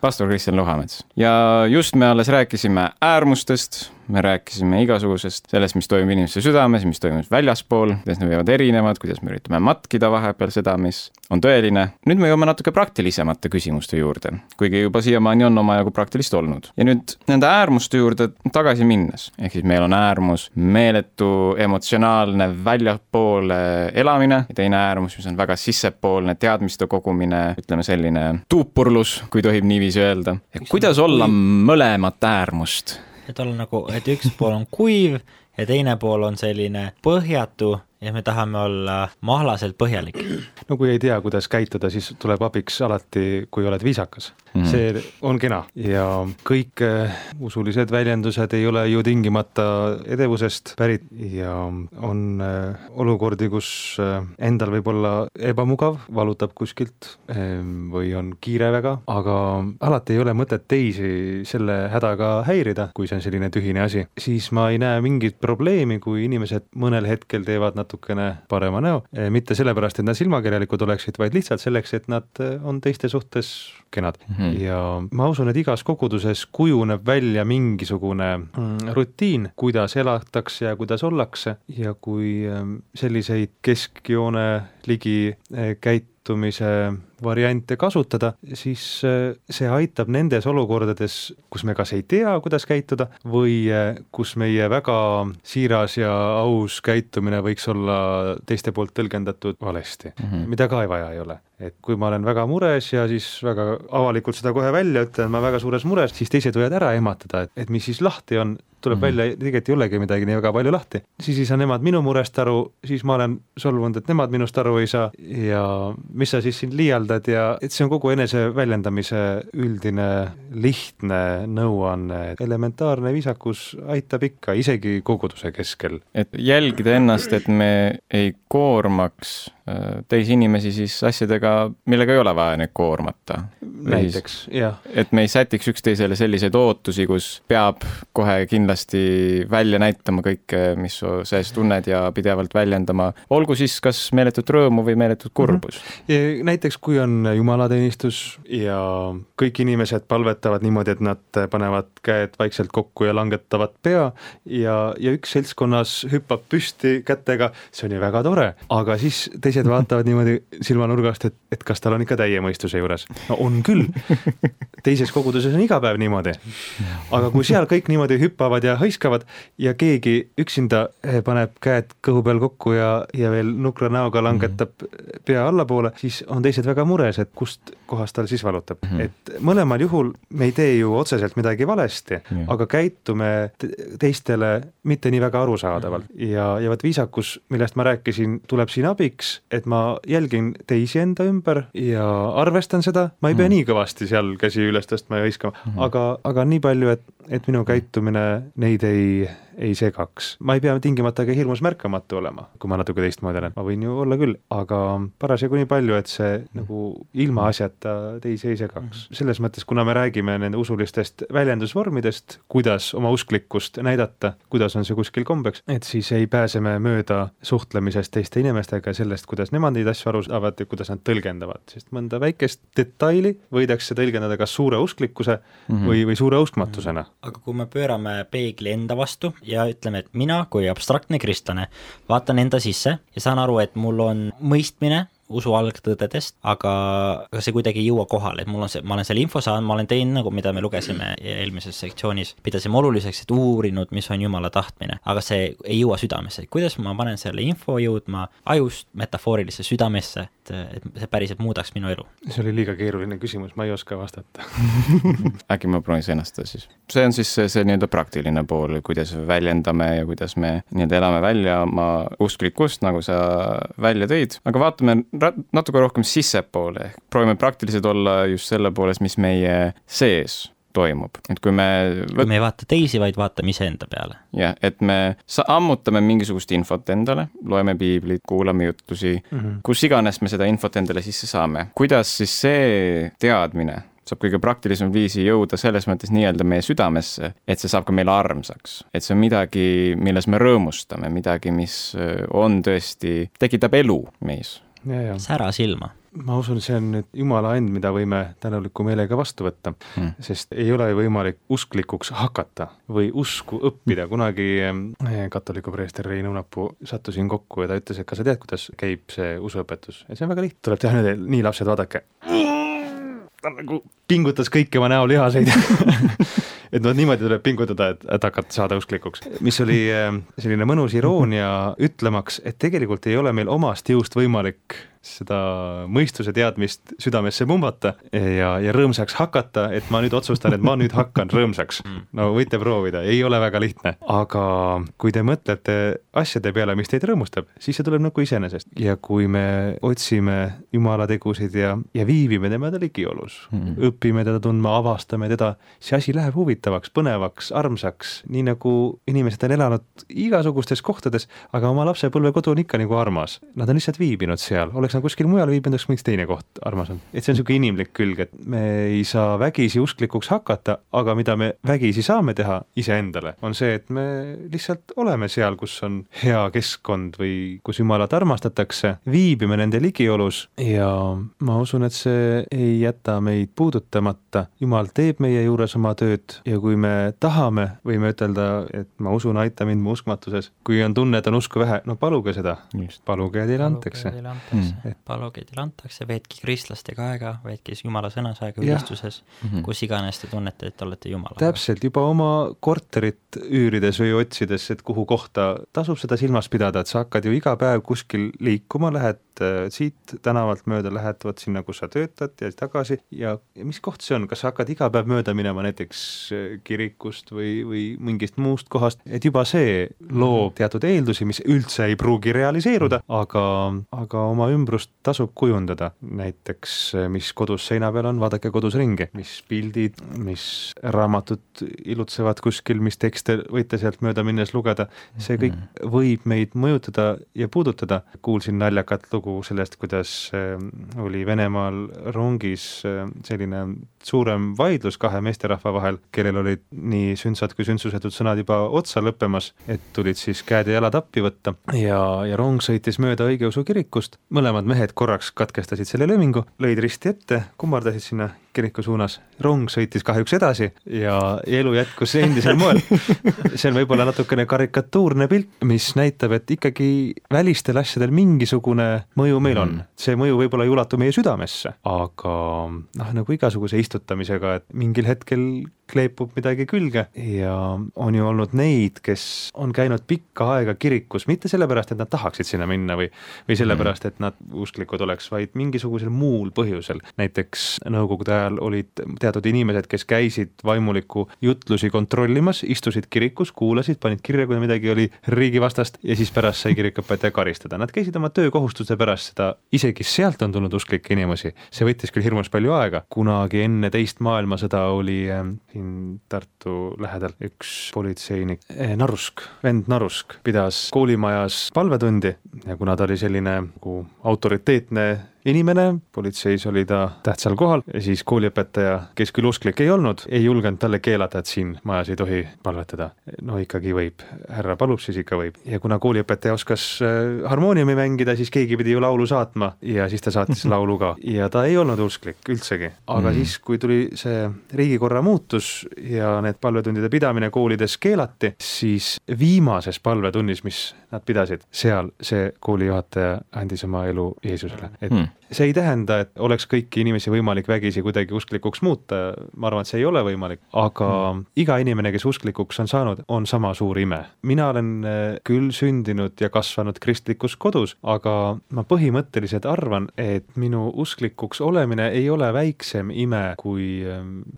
pastor Kristjan Luhamets ja just me alles rääkisime äärmustest, me rääkisime igasugusest sellest, mis toimub inimeste südames, mis toimub väljaspool, kuidas need võivad erinevad, kuidas me üritame matkida vahepeal seda, mis on tõeline. nüüd me jõuame natuke praktilisemate küsimuste juurde, kuigi juba siiamaani on omajagu praktilist olnud. ja nüüd nende äärmuste juurde tagasi minnes, ehk siis meil on äärmus meeletu emotsionaalne väljapoole elamine ja teine äärmus, mis on väga sissepoolne teadmiste kogumine, ütleme selline tuupurlus, kui tohib niiviisi öelda. kuidas olla mõlemat äärmust? et olla nagu, et üks pool on kuiv ja teine pool on selline põhjatu ja me tahame olla mahlaselt põhjalik. *clears throat* no kui ei tea, kuidas käituda, siis tuleb abiks alati, kui oled viisakas mm. -hmm. see on kena ja kõik äh, usulised väljendused ei ole ju tingimata edevusest pärit ja on äh, olukordi, kus äh, endal võib olla ebamugav, valutab kuskilt ähm, või on kiire väga, aga alati ei ole mõtet teisi selle hädaga häirida, kui see on selline tühine asi, siis ma ei näe mingit probleemi, kui inimesed mõnel hetkel teevad natukene parema näo, mitte sellepärast, et nad silmakirjalikud oleksid, vaid lihtsalt selleks, et nad eh, on teiste suhtes kenad mm. -hmm. ja ma usun, et igas koguduses kujuneb välja mingisugune mm, rutiin, kuidas elatakse ja kuidas ollakse ja kui em, selliseid keskjoone ligi eh, käitumise variante kasutada, siis eh, see aitab nendes olukordades, kus me kas ei tea, kuidas käituda või eh, kus meie väga siiras ja aus käitumine võiks olla teiste poolt tõlgendatud valesti mm, -hmm. mida ka ei vaja ei ole. et kui ma olen väga mures ja siis väga avalikult seda kohe välja ütlen, ma väga suures mures, siis teised võivad ära ehmatada, et, et mis siis lahti on, tuleb mm. -hmm. välja, tegelikult ei olegi midagi nii väga palju lahti. siis ei saa nemad minu murest aru, siis ma olen solvunud, et nemad minust aru ei saa ja mis sa siis siin liialdad ja et see on kogu enese väljendamise üldine lihtne nõuanne, elementaarne viisakus aitab ikka, isegi koguduse keskel. et jälgida ennast, et me ei koormaks teisi inimesi siis asjadega, millega ei ole vaja neid koormata. näiteks, jah. et me ei sätiks üksteisele selliseid ootusi, kus peab kohe kindlasti välja näitama kõike, mis su sees tunned ja pidevalt väljendama, olgu siis kas meeletut rõõmu või meeletut kurbust mm. Ja näiteks kui on jumalateenistus ja kõik inimesed palvetavad niimoodi, et nad panevad käed vaikselt kokku ja langetavad pea ja, ja üks seltskonnas hüppab püsti kätega, see on ju väga tore, aga siis teised vaatavad niimoodi silmanurgast, et, et kas tal on ikka täie mõistuse juures. no on küll, teises koguduses on iga päev niimoodi. aga kui seal kõik niimoodi hüppavad ja hõiskavad ja keegi üksinda eh, paneb käed kõhu peal kokku ja, ja veel nukra näoga langetab pea allapoole, siis on teised väga mures, et kust kohast tal siis valutab mm. -hmm. et mõlemal juhul me ei tee ju otseselt midagi valesti Jah. aga käitume te- teistele mitte nii väga arusaadavalt ja, ja vot viisakus, millest ma rääkisin, tuleb siin abiks, et ma jälgin teisi enda ümber ja arvestan seda, ma ei pea Mhm. nii kõvasti seal käsi üles tõstma ja hõiskama, aga, aga nii palju, et, et minu käitumine neid ei, ei segaks. ma ei pea tingimata ka hirmus märkamatu olema, kui ma natuke teistmoodi olen, ma võin ju olla küll, aga parasjagu nii palju, et see nagu ilmaasjata teisi ei segaks. selles mõttes, kuna me räägime nende usulistest väljendusvormidest, kuidas oma usklikkust näidata, kuidas on see kuskil kombeks, et siis ei pääse me mööda suhtlemisest teiste inimestega ja sellest, kuidas nemad neid asju aru saavad ja kuidas nad tõlgendavad, sest mõnda väikest detaili võidakse tõlgendada kas suure usklikkuse mm -hmm. või, või suure uskmatusena. aga kui me pöörame peegli enda vastu ja ütleme, et mina kui abstraktne kristlane vaatan enda sisse ja saan aru, et mul on mõistmine usu algtõdedest, aga aga see kuidagi ei jõua kohale, et mul on see, ma olen selle info saanud, ma olen teinud nagu, mida me lugesime eelmises sektsioonis, pidasime oluliseks, et uurinud, mis on Jumala tahtmine, aga see ei jõua südamesse, kuidas ma panen selle info jõudma ajust metafoorilisesse südamesse, et, et see päriselt muudaks minu elu. see oli liiga keeruline küsimus, ma ei oska vastata. *laughs* äkki ma proovin sõnastada siis. see on siis see, see nii-öelda praktiline pool, kuidas väljendame ja kuidas me nii-öelda elame välja oma usklikkust, nagu sa välja tõid, aga vaatame natuke rohkem sissepoole, ehk proovime praktiliselt olla just selle poolest, mis meie sees toimub, et kui me kui me ei vaata teisi, vaid vaatame iseenda peale. jah, et me ammutame mingisugust infot endale, loeme piiblit, kuulame jutlusi mm. -hmm. kus iganes me seda infot endale sisse saame, kuidas siis see teadmine saab kõige praktilisemal viisi jõuda selles mõttes nii-öelda meie südamesse, et see saab ka meile armsaks, et see on midagi, milles me rõõmustame, midagi, mis öö, on tõesti, tekitab elu meis. Sära silma. ma usun, see on nüüd Jumala and, mida võime tänuliku meelega vastu võtta Hmm. sest ei ole ju võimalik usklikuks hakata või usku õppida, kunagi eh, katoliku preester Rein Õunapuu sattusin kokku ja ta ütles, et kas sa tead, kuidas käib see usuõpetus ja see on väga lihtne, tuleb teha nüüd, nii lapsed, vaadake. ta nagu pingutas kõiki oma näolihaseid *laughs* et noh, niimoodi tuleb pingutada, et, et hakata saada usklikuks. mis oli äh, selline mõnus iroonia ütlemaks, et tegelikult ei ole meil omast jõust võimalik seda mõistuse teadmist südamesse pumbata ja, ja rõõmsaks hakata, et ma nüüd otsustan, et ma nüüd hakkan rõõmsaks. no võite proovida, ei ole väga lihtne, aga kui te mõtlete asjade peale, mis teid rõõmustab, siis see tuleb nagu iseenesest ja kui me otsime Jumala tegusid ja, ja viibime tema ligiolus mm., õpime teda tundma, avastame teda, see asi läheb huvitavaks, põnevaks, armsaks, nii nagu inimesed on elanud igasugustes kohtades, aga oma lapsepõlvekodu on ikka nagu armas. Nad on lihtsalt viibinud seal, oleks nad kuskil mujal viibinud, oleks mingi teine koht armas on. et see on niisugune inimlik külg, et me ei saa vägisi usklikuks hakata, aga mida me vägisi saame teha iseendale, on see, et me lihtsalt oleme seal, kus on hea keskkond või kus Jumalat armastatakse, viibime nende ligiolus ja ma usun, et see ei jäta meid puudutamata. Jumal teeb meie juures oma tööd ja kui me tahame, võime ütelda, et ma usun, aita mind mu uskmatuses. kui on tunne, et on usku vähe, no paluge seda, paluge ja teile antakse. teile antakse mm., paluge teile antakse, veetke kristlastega aega, veetke siis Jumala sõnas aega ülistuses, kus iganes te tunnete, et olete Jumala. täpselt, juba oma korterit üürides või otsides, et kuhu kohta tasub seda silmas pidada, et sa hakkad ju iga päev kuskil liikuma, lähed äh, siit tänavalt mööda, lähed vot sinna, kus sa töötad ja tagasi ja, ja mis koht see on, kas sa hakkad iga päev mööda minema näiteks kirikust või, või mingist muust kohast, et juba see loob teatud eeldusi, mis üldse ei pruugi realiseeruda, aga, aga oma ümbrust tasub kujundada, näiteks äh, mis kodus seina peal on, vaadake kodus ringi, mis pildid, mis raamatud ilutsevad kuskil, mis tekste võite sealt mööda minnes lugeda, see kõik võib meid mõjutada ja puudutada. kuulsin naljakat lugu sellest, kuidas äh, oli Venemaal rongis äh, selline suurem vaidlus kahe meesterahva vahel, kellel olid nii sündsad kui sündsusetud sõnad juba otsa lõppemas, et tulid siis käed ja jalad appi võtta. Ja, ja rong sõitis mööda õigeusu kirikust, mõlemad mehed korraks katkestasid selle löömingu, lõid risti ette, kummardasid sinna kiriku suunas, rong sõitis kahjuks edasi ja elu jätkus endisel moel. *laughs* see on võib-olla natukene karikatuurne pilt, mis näitab, et ikkagi välistel asjadel mingisugune mõju meil on, see mõju võib-olla ei ulatu meie südamesse, aga noh, nagu igasuguse istutamisega, et mingil hetkel kleepub midagi külge. Ja on ju olnud neid, kes on käinud pikka aega kirikus, mitte sellepärast, et nad tahaksid sinna minna või või sellepärast, et nad usklikud oleks, vaid mingisugusel muul põhjusel. näiteks Nõukogude ajal olid teatud inimesed, kes käisid vaimuliku jutlusi kontrollimas, istusid kirikus, kuulasid, panid kirja, kui midagi oli riigivastast ja siis pärast sai kirikuõpetaja karistada. Nad käisid oma töökohustuste pärast seda, isegi sealt on tulnud usklikke inimesi. see võttis küll hirmus palju aega, kunagi enne teist maailmasõda oli äh, siin Tartu lähedal üks politseinik eh,, Narusk, vend Narusk pidas koolimajas palvetundi ja kuna ta oli selline nagu autoriteetne inimene, politseis oli ta tähtsal kohal ja siis kooliõpetaja, kes küll usklik ei olnud, ei julgenud talle keelata, et siin majas ei tohi palvetada. no ikkagi võib, härra palub, siis ikka võib. ja kuna kooliõpetaja oskas äh, harmooniumi mängida, siis keegi pidi ju laulu saatma ja siis ta saatis *laughs* laulu ka ja ta ei olnud usklik üldsegi, aga mm. siis, kui tuli see riigikorra muutus ja need palvetundide pidamine koolides keelati, siis viimases palvetunnis, mis nad pidasid, seal see koolijuhataja andis oma elu Jeesusele, et Hmm. See ei tähenda, et oleks kõiki inimesi võimalik vägisi kuidagi usklikuks muuta, ma arvan, et see ei ole võimalik, aga mm. iga inimene, kes usklikuks on saanud, on sama suur ime. mina olen äh, küll sündinud ja kasvanud kristlikus kodus, aga ma põhimõtteliselt arvan, et minu usklikuks olemine ei ole väiksem ime kui,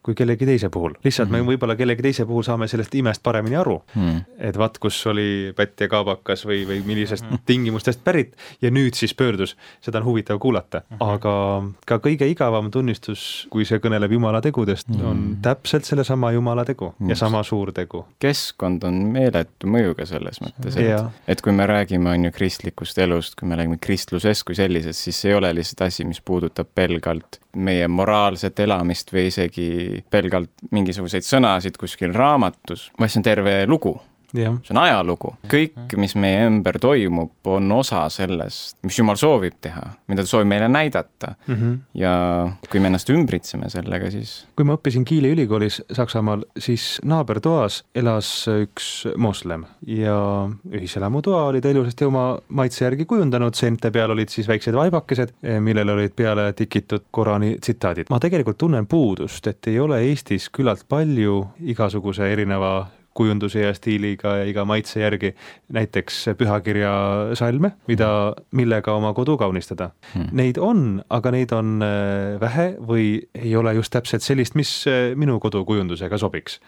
kui kellegi teise puhul. lihtsalt mm -hmm. me võib-olla kellegi teise puhul saame sellest imest paremini aru Hmm. et vaat kus oli pätt ja kaabakas või, või millisest tingimustest pärit ja nüüd siis pöördus, seda on huvitav kuulata, aga ka kõige igavam tunnistus, kui see kõneleb Jumala tegudest, on täpselt sellesama Jumala tegu ja Just. sama suur tegu. keskkond on meeletu mõjuga selles mõttes, et Jaa., et kui me räägime, on ju, kristlikust elust, kui me räägime kristlusest kui sellisest, siis see ei ole lihtsalt asi, mis puudutab pelgalt meie moraalset elamist või isegi pelgalt mingisuguseid sõnasid kuskil raamatus, vaid see on terve lugu. See on ajalugu. kõik, mis meie ümber toimub, on osa sellest, mis Jumal soovib teha, mida ta soovib meile näidata. mm. -hmm. ja kui me ennast ümbritseme sellega, siis kui ma õppisin Kiili ülikoolis Saksamaal, siis naabertoas elas üks moslem ja ühiselamutoa oli ta ilusasti oma maitse järgi kujundanud, seinte peal olid siis väiksed vaibakesed, millele olid peale tikitud Korani tsitaadid. ma tegelikult tunnen puudust, et ei ole Eestis küllalt palju igasuguse erineva kujunduse ja stiiliga ja iga maitse järgi näiteks pühakirja salme, mida, millega oma kodu kaunistada Hmm. Neid on, aga neid on äh, vähe või ei ole just täpselt sellist, mis äh, minu kodukujundusega sobiks.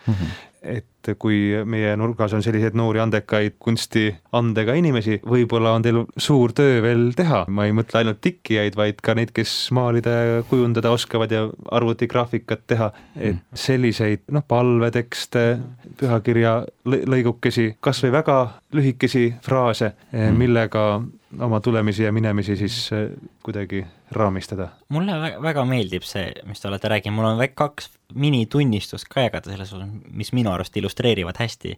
Et kui meie nurgas on selliseid noori andekaid kunstiandega inimesi, võib-olla on teil suur töö veel teha, ma ei mõtle ainult tikkijaid, vaid ka neid, kes maalida ja kujundada oskavad ja arvutigraafikat teha, et selliseid noh, palvetekste, pühakirja lõ- lõigukesi, kas või väga lühikesi fraase, millega oma tulemisi ja minemisi siis eh, kuidagi raamistada. mulle väga, väga meeldib see, mis te olete rääkinud, mul on kaks minitunnistust ka jagada selles osas, mis minu arust illustreerivad hästi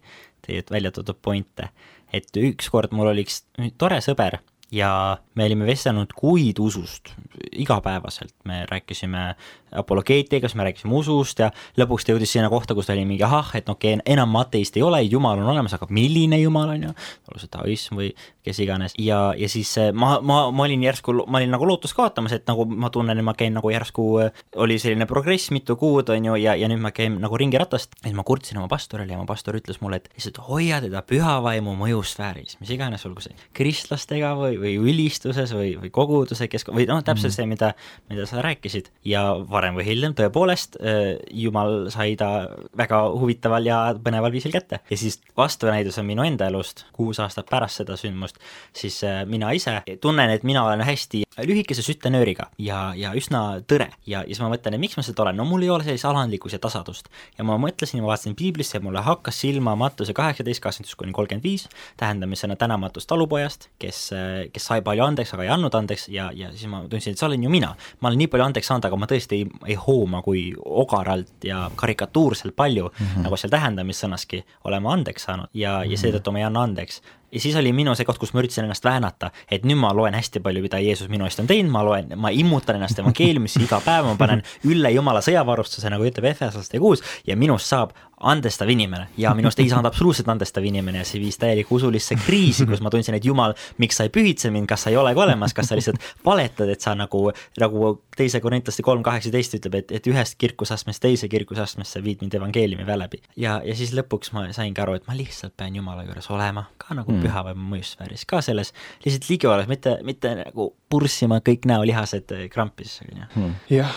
teie välja toodud pointe. et ükskord mul oli üks tore sõber ja me olime vestelnud kuid usust. Igapäevaselt, me rääkisime apologeetikas, me rääkisime usust ja lõpuks ta jõudis sinna kohta, kus ta oli mingi ahah, et okei okay,, enam ateist ei ole, jumal on olemas, aga milline jumal on ju, see taoism või kes iganes. Ja, ja siis eh, ma, ma, ma olin järsku, ma olin nagu lootust kaotamas, et nagu ma tunnen, et ma käin nagu järsku, eh, oli selline progress mitu kuud, on ju, ja, ja nüüd ma käin nagu ringiratast, siis ma kurtsin oma pastorile ja oma pastor ütles mulle, et lihtsalt hoia teda püha vaimu mõjusfääris, mis iganes, olgu see kristlastega või, või ülistuses või, või koguduse kesk- või noh, täpselt see, mida, mida sa rääkisid ja varem või hiljem tõepoolest äh, Jumal sai ta väga huvitaval ja põneval viisil kätte. ja siis vastunäidus on minu enda elust, kuus aastat pärast seda sündmust, siis äh, mina ise tunnen, et mina olen hästi lühikese sütenööriga ja, ja üsna tõre ja, ja siis ma mõtlen, et miks ma seda olen, no mul ei ole sellist alandlikkust ja tasadust. ja ma mõtlesin ja ma vaatasin piiblisse ja mulle hakkas silma Mattuse kaheksateist, kakskümmend üks kuni kolmkümmend viis, tähendamisena tänamatust talupojast, kes, kes sai palju andeks, aga ei andnud andeks ja, ja siis ma tundsin, et see olen ju mina. ma olen nii palju andeks saanud, aga ma tõesti ei, ei hooma, kui ogaralt ja karikatuurselt palju mm, -hmm. nagu seal tähendamissõnaski, olema andeks saanud ja, ja seetõttu ma ei anna andeks ja siis oli minu see koht, kus ma üritasin ennast väänata, et nüüd ma loen hästi palju, mida Jeesus minu eest on teinud, ma loen, ma immutan ennast evangeeliumisse iga päev, ma panen ülle Jumala sõjavarustuse, nagu ütleb Efesoslaste kuus, ja minust saab andestav inimene ja minust ei saanud absoluutselt andestav inimene ja see viis täielikku usulisse kriisi, kus ma tundsin, et jumal, miks sa ei pühitse mind, kas sa ei olegi olemas, kas sa lihtsalt valetad, et sa nagu, nagu teise Korintlaste kolm kaheksateist ütleb, et, et ühest kirkusastmest teise kirkusastmesse viid mind evangeeliumi läbi. ja, ja siis lõpuks ma saingi aru, et ma lihtsalt pean Jumala juures olema, ka nagu mm. Pühavaimu mõjusfääris, ka selles lihtsalt ligioles, mitte, mitte nagu purssima kõik näolihased krampis, on ju. jah,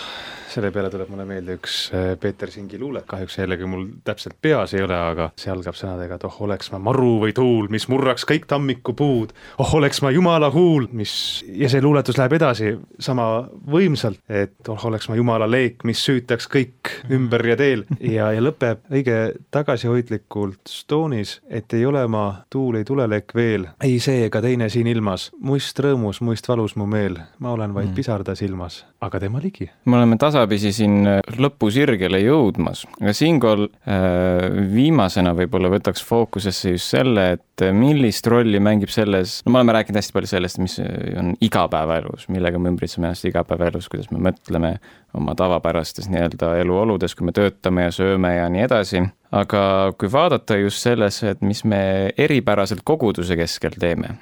selle peale tuleb mulle meelde üks äh, Peeter Singi luule, kahjuks jällegi mul täpselt peas ei ole, aga see algab sõnadega, et oh, oleks ma maru või tuul, mis murraks kõik tammikupuud, oh, oleks ma jumala huul, mis ja see luuletus läheb edasi sama võimsalt, et oh, oleks ma jumala leek, mis süütaks kõik ümber ja teel. Ja, ja lõpeb õige tagasihoidlikult stoonis, et ei ole ma tuul, ei tulelek veel, ei see ega teine siin ilmas, muist rõõmus, muist valus mu meel, ma olen vaid pisarda silmas, aga tema ligi. me oleme tasapisi siin lõpusirgele jõudmas, aga siinkohal äh, viimasena võib-olla võtaks fookusesse just selle, et millist rolli mängib selles, no me oleme rääkinud hästi palju sellest, mis on igapäevaelus, millega me ümbritseme ennast igapäevaelus, kuidas me mõtleme oma tavapärastes nii-öelda eluoludes, kui me töötame ja sööme ja nii edasi. Aga kui vaadata just sellesse, et mis me eripäraselt koguduse keskel teeme,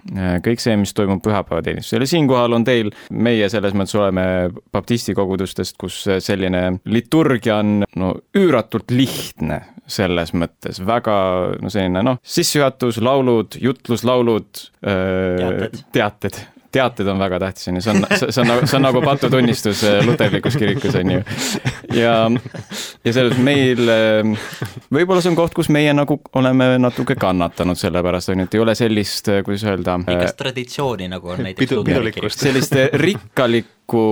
kõik see, mis toimub pühapäevateenistusel ja siinkohal on teil, meie selles mõttes oleme baptisti kogudustest, kus selline liturgia on no üüratult lihtne selles mõttes, väga no selline noh, sissejuhatus, laulud, jutluslaulud, Teated. teated teated on väga tähtis, on ju, see on, see on nagu, see on nagu patutunnistus luterlikus kirikus, on ju. ja, ja selles meil, võib-olla see on koht, kus meie nagu oleme natuke kannatanud selle pärast, on ju, et ei ole sellist, kuidas öelda. pikast traditsiooni, nagu on näiteks pidulikkust. sellist rikkalikku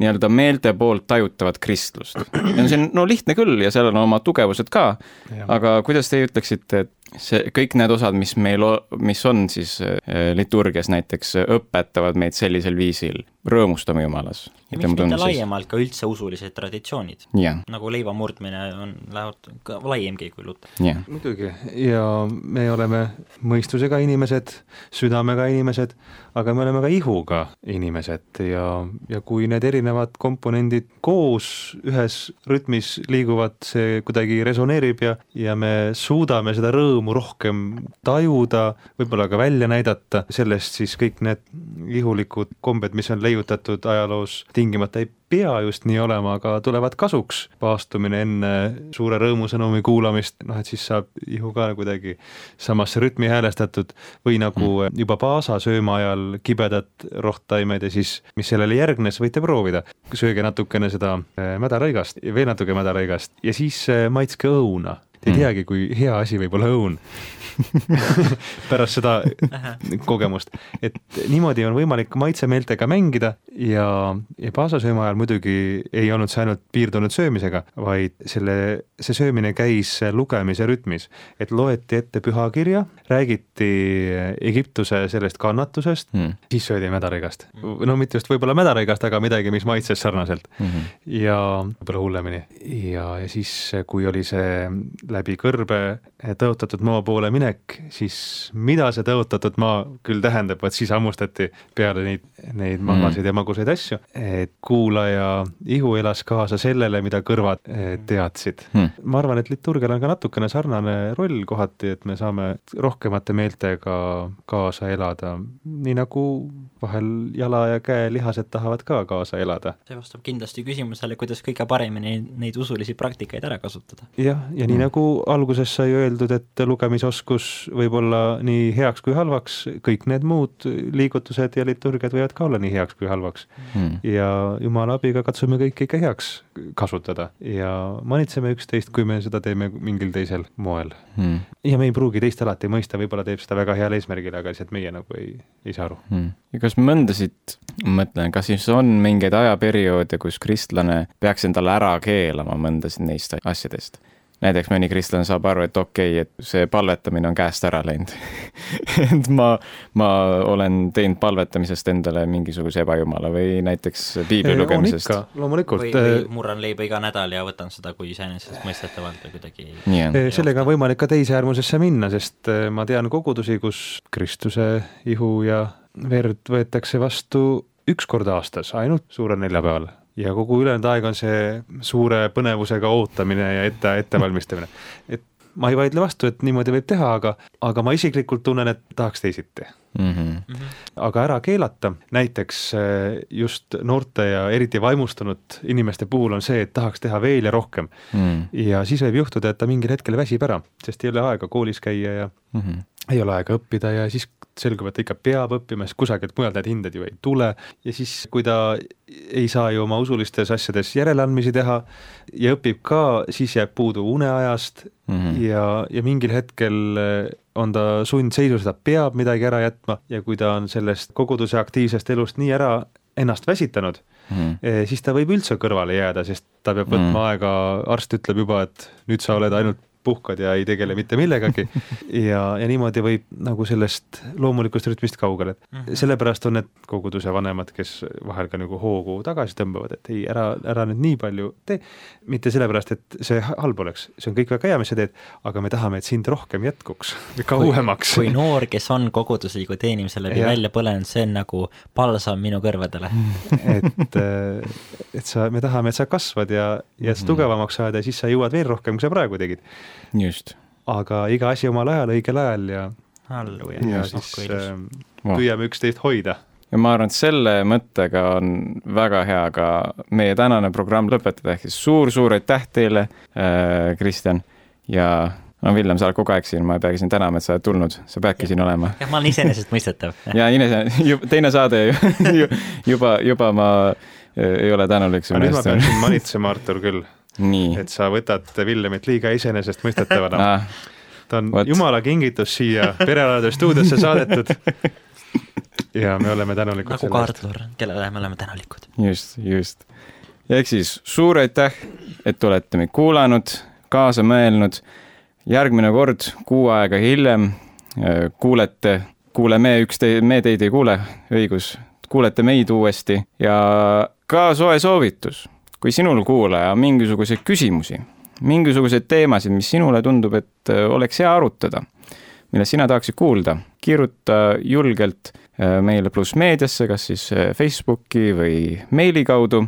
nii-öelda meelte poolt tajutavat kristlust. ja see on no lihtne küll ja sellel on oma tugevused ka, aga kuidas teie ütleksite, et see, kõik need osad, mis meil, mis on siis äh, liturgias näiteks, õpetavad meid sellisel viisil rõõmustama Jumalas. ja miks mitte laiemalt ka üldse usulised traditsioonid, jah, nagu leiva murdmine on, lähevad ka laiemgi kui luter. jah, muidugi. Ja me oleme mõistusega inimesed, südamega inimesed, aga me oleme ka ihuga inimesed. Ja, ja kui need erinevad komponendid koos ühes rütmis liiguvad, see kuidagi resoneerib ja, ja me suudame seda rõõmu rohkem tajuda, võib-olla ka välja näidata, sellest siis kõik need ihulikud kombed, mis on leiutatud ajaloos, tingimata ei pea just nii olema, aga tulevad kasuks. paastumine enne suure rõõmusõnumi kuulamist, noh et siis saab ihu ka kuidagi samasse rütmi häälestatud või nagu juba paasasööma ajal kibedat rohttaimed ja siis, mis sellele järgnes, võite proovida. sööge natukene seda äh, mädarõigast, veel natuke mädarõigast ja siis äh, maitske õuna. Te ei Mm. teagi, kui hea asi võib olla õun *laughs* pärast seda kogemust, et niimoodi on võimalik maitsemeeltega mängida ja, ja paasasööma ajal muidugi ei olnud see ainult piirdunud söömisega, vaid selle, see söömine käis lugemise rütmis, et loeti ette pühakirja, räägiti Egiptuse sellest kannatusest, Mhm. siis söödi mädarõigast. no mitte just võib-olla mädarõigast, aga midagi, mis maitses sarnaselt. Ja võib-olla hullemini. Ja, ja siis, kui oli see läbi kõrbe tõotatud maa poole minek, siis mida see tõotatud maa küll tähendab, vot siis hammustati peale neid, neid magasaid ja magusaid asju, et kuulaja ihu elas kaasa sellele, mida kõrvad eh, teadsid Hmm. ma arvan, et liturgial on ka natukene sarnane roll kohati, et me saame rohkemate meeltega kaasa elada, nii nagu vahel jala ja käe lihased tahavad ka kaasa elada. see vastab kindlasti küsimusele, kuidas kõige paremini neid usulisi praktikaid ära kasutada. jah, ja nii nagu alguses sai öeldud, et lugemisoskus võib olla nii heaks kui halvaks, kõik need muud liigutused ja liturgiad võivad ka olla nii heaks kui halvaks. Mhm. ja Jumala abiga katsume kõike ikka heaks kasutada ja manitseme üksteist, kui me seda teeme mingil teisel moel. Mhm. ja me ei pruugi teist alati mõista, võib-olla teeb seda väga heal eesmärgil, aga lihtsalt meie nagu ei, ei saa aru. Hmm. ja kas mõndasid, mõtlen, kas siis on mingeid ajaperioode, kus kristlane peaks endale ära keelama mõndasid neist asjadest? Näiteks mõni kristlane saab aru, et okei okay,, et see palvetamine on käest ära läinud. *laughs* et ma, ma olen teinud palvetamisest endale mingisuguse ebajumala või näiteks piibli lugemisest. loomulikult või, või murran leiba iga nädal ja võtan seda kui iseenesestmõistetavalt või kuidagi sellega on võimalik ka teise äärmusesse minna, sest eh, ma tean kogudusi, kus Kristuse ihu ja verd võetakse vastu üks kord aastas, ainult suurel neljapäeval ja kogu ülejäänud aeg on see suure põnevusega ootamine ja ette, ettevalmistamine. et ma ei vaidle vastu, et niimoodi võib teha, aga, aga ma isiklikult tunnen, et tahaks teisiti Mhm. aga ära keelata, näiteks eh, just noorte ja eriti vaimustunud inimeste puhul on see, et tahaks teha veel ja rohkem Mhm. ja siis võib juhtuda, et ta mingil hetkel väsib ära, sest ei ole aega koolis käia ja Mhm. ei ole aega õppida ja siis selgub, et ta ikka peab õppima, sest kusagilt mujalt need hinded ju ei tule ja siis, kui ta ei saa ju oma usulistes asjades järeleandmisi teha ja õpib ka, siis jääb puudu uneajast Mhm. ja, ja mingil hetkel on ta sundseisus, ta peab midagi ära jätma ja kui ta on sellest koguduse aktiivsest elust nii ära ennast väsitanud, Mhm. siis ta võib üldse kõrvale jääda, sest ta peab võtma Mm. aega, arst ütleb juba, et nüüd sa oled ainult puhkad ja ei tegele mitte millegagi ja, ja niimoodi võib nagu sellest loomulikust rütmist kaugele, Mhm. et sellepärast on need koguduse vanemad, kes vahel ka nagu hoogu tagasi tõmbavad, et ei, ära, ära nüüd nii palju tee, mitte sellepärast, et see halb oleks, see on kõik väga hea, mis sa teed, aga me tahame, et sind rohkem jätkuks, kauemaks. kui noor, kes on kogudusliku teenimise läbi Jah. välja põlenud, see on nagu palsam minu kõrvadele. *laughs* et, et sa, me tahame, et sa kasvad ja, ja Mhm. tugevamaks saada ja siis sa jõuad veel rohkem, kui sa praegu tegid. just. aga iga asi omal ajal, õigel ajal ja, halleluuja, ja siis äh, püüame üksteist hoida. ja ma arvan, et selle mõttega on väga hea ka meie tänane programm lõpetada, ehk siis suur-suur aitäh teile äh,, Kristjan, ja no Villem, sa oled kogu aeg siin, ma ei peagi sind tänama, et sa oled tulnud, sa peadki siin olema. jah, ma olen iseenesestmõistetav. *laughs* ja Ines, *laughs* teine saade ju, *laughs* juba, juba ma äh, ei ole tänulik su aga nüüd ma pean sind manitsema, Artur, küll. Et sa võtad Villemit liiga iseenesestmõistetavana. Ah, ta on vot. jumala kingitus siia Pereraadio stuudiosse saadetud. ja me oleme tänulikud nagu ka. Artur, kellele me oleme tänulikud. just, just. ehk siis suur aitäh, et olete meid kuulanud, kaasa mõelnud. järgmine kord, kuu aega hiljem äh, kuulete, kuuleme üksteist, me teid ei kuule, õigus, kuulete meid uuesti ja ka soe soovitus, kui sinul, kuulaja, on mingisuguseid küsimusi, mingisuguseid teemasid, mis sinule tundub, et äh, oleks hea arutada, millest sina tahaksid kuulda, kirjuta julgelt äh, meile pluss meediasse, kas siis äh, Facebooki või meili kaudu.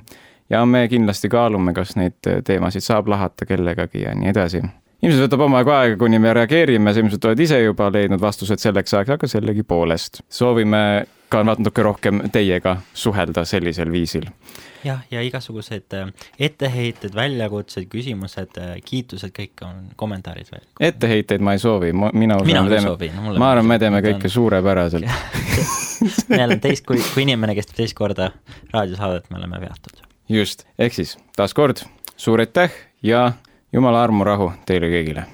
Ja me kindlasti kaalume, kas neid teemasid saab lahata kellegagi ja nii edasi ilmselt võtab omajagu aega, kuni me reageerime, sa ilmselt oled ise juba leidnud vastused selleks ajaks, aga sellegipoolest soovime ka natuke rohkem teiega suhelda sellisel viisil. jah, ja igasugused äh, etteheited, väljakutsed, küsimused, kiitused, kõik on kommentaarid veel. etteheiteid ma ei soovi, mina usun, me teeme, ma arvan, me teeme kõike suurepäraselt. *laughs* me oleme teist, kui, kui inimene kestab teist korda raadiosaadet, me oleme veatud. just, ehk siis taaskord suur aitäh ja jumala armu, rahu teile kõigile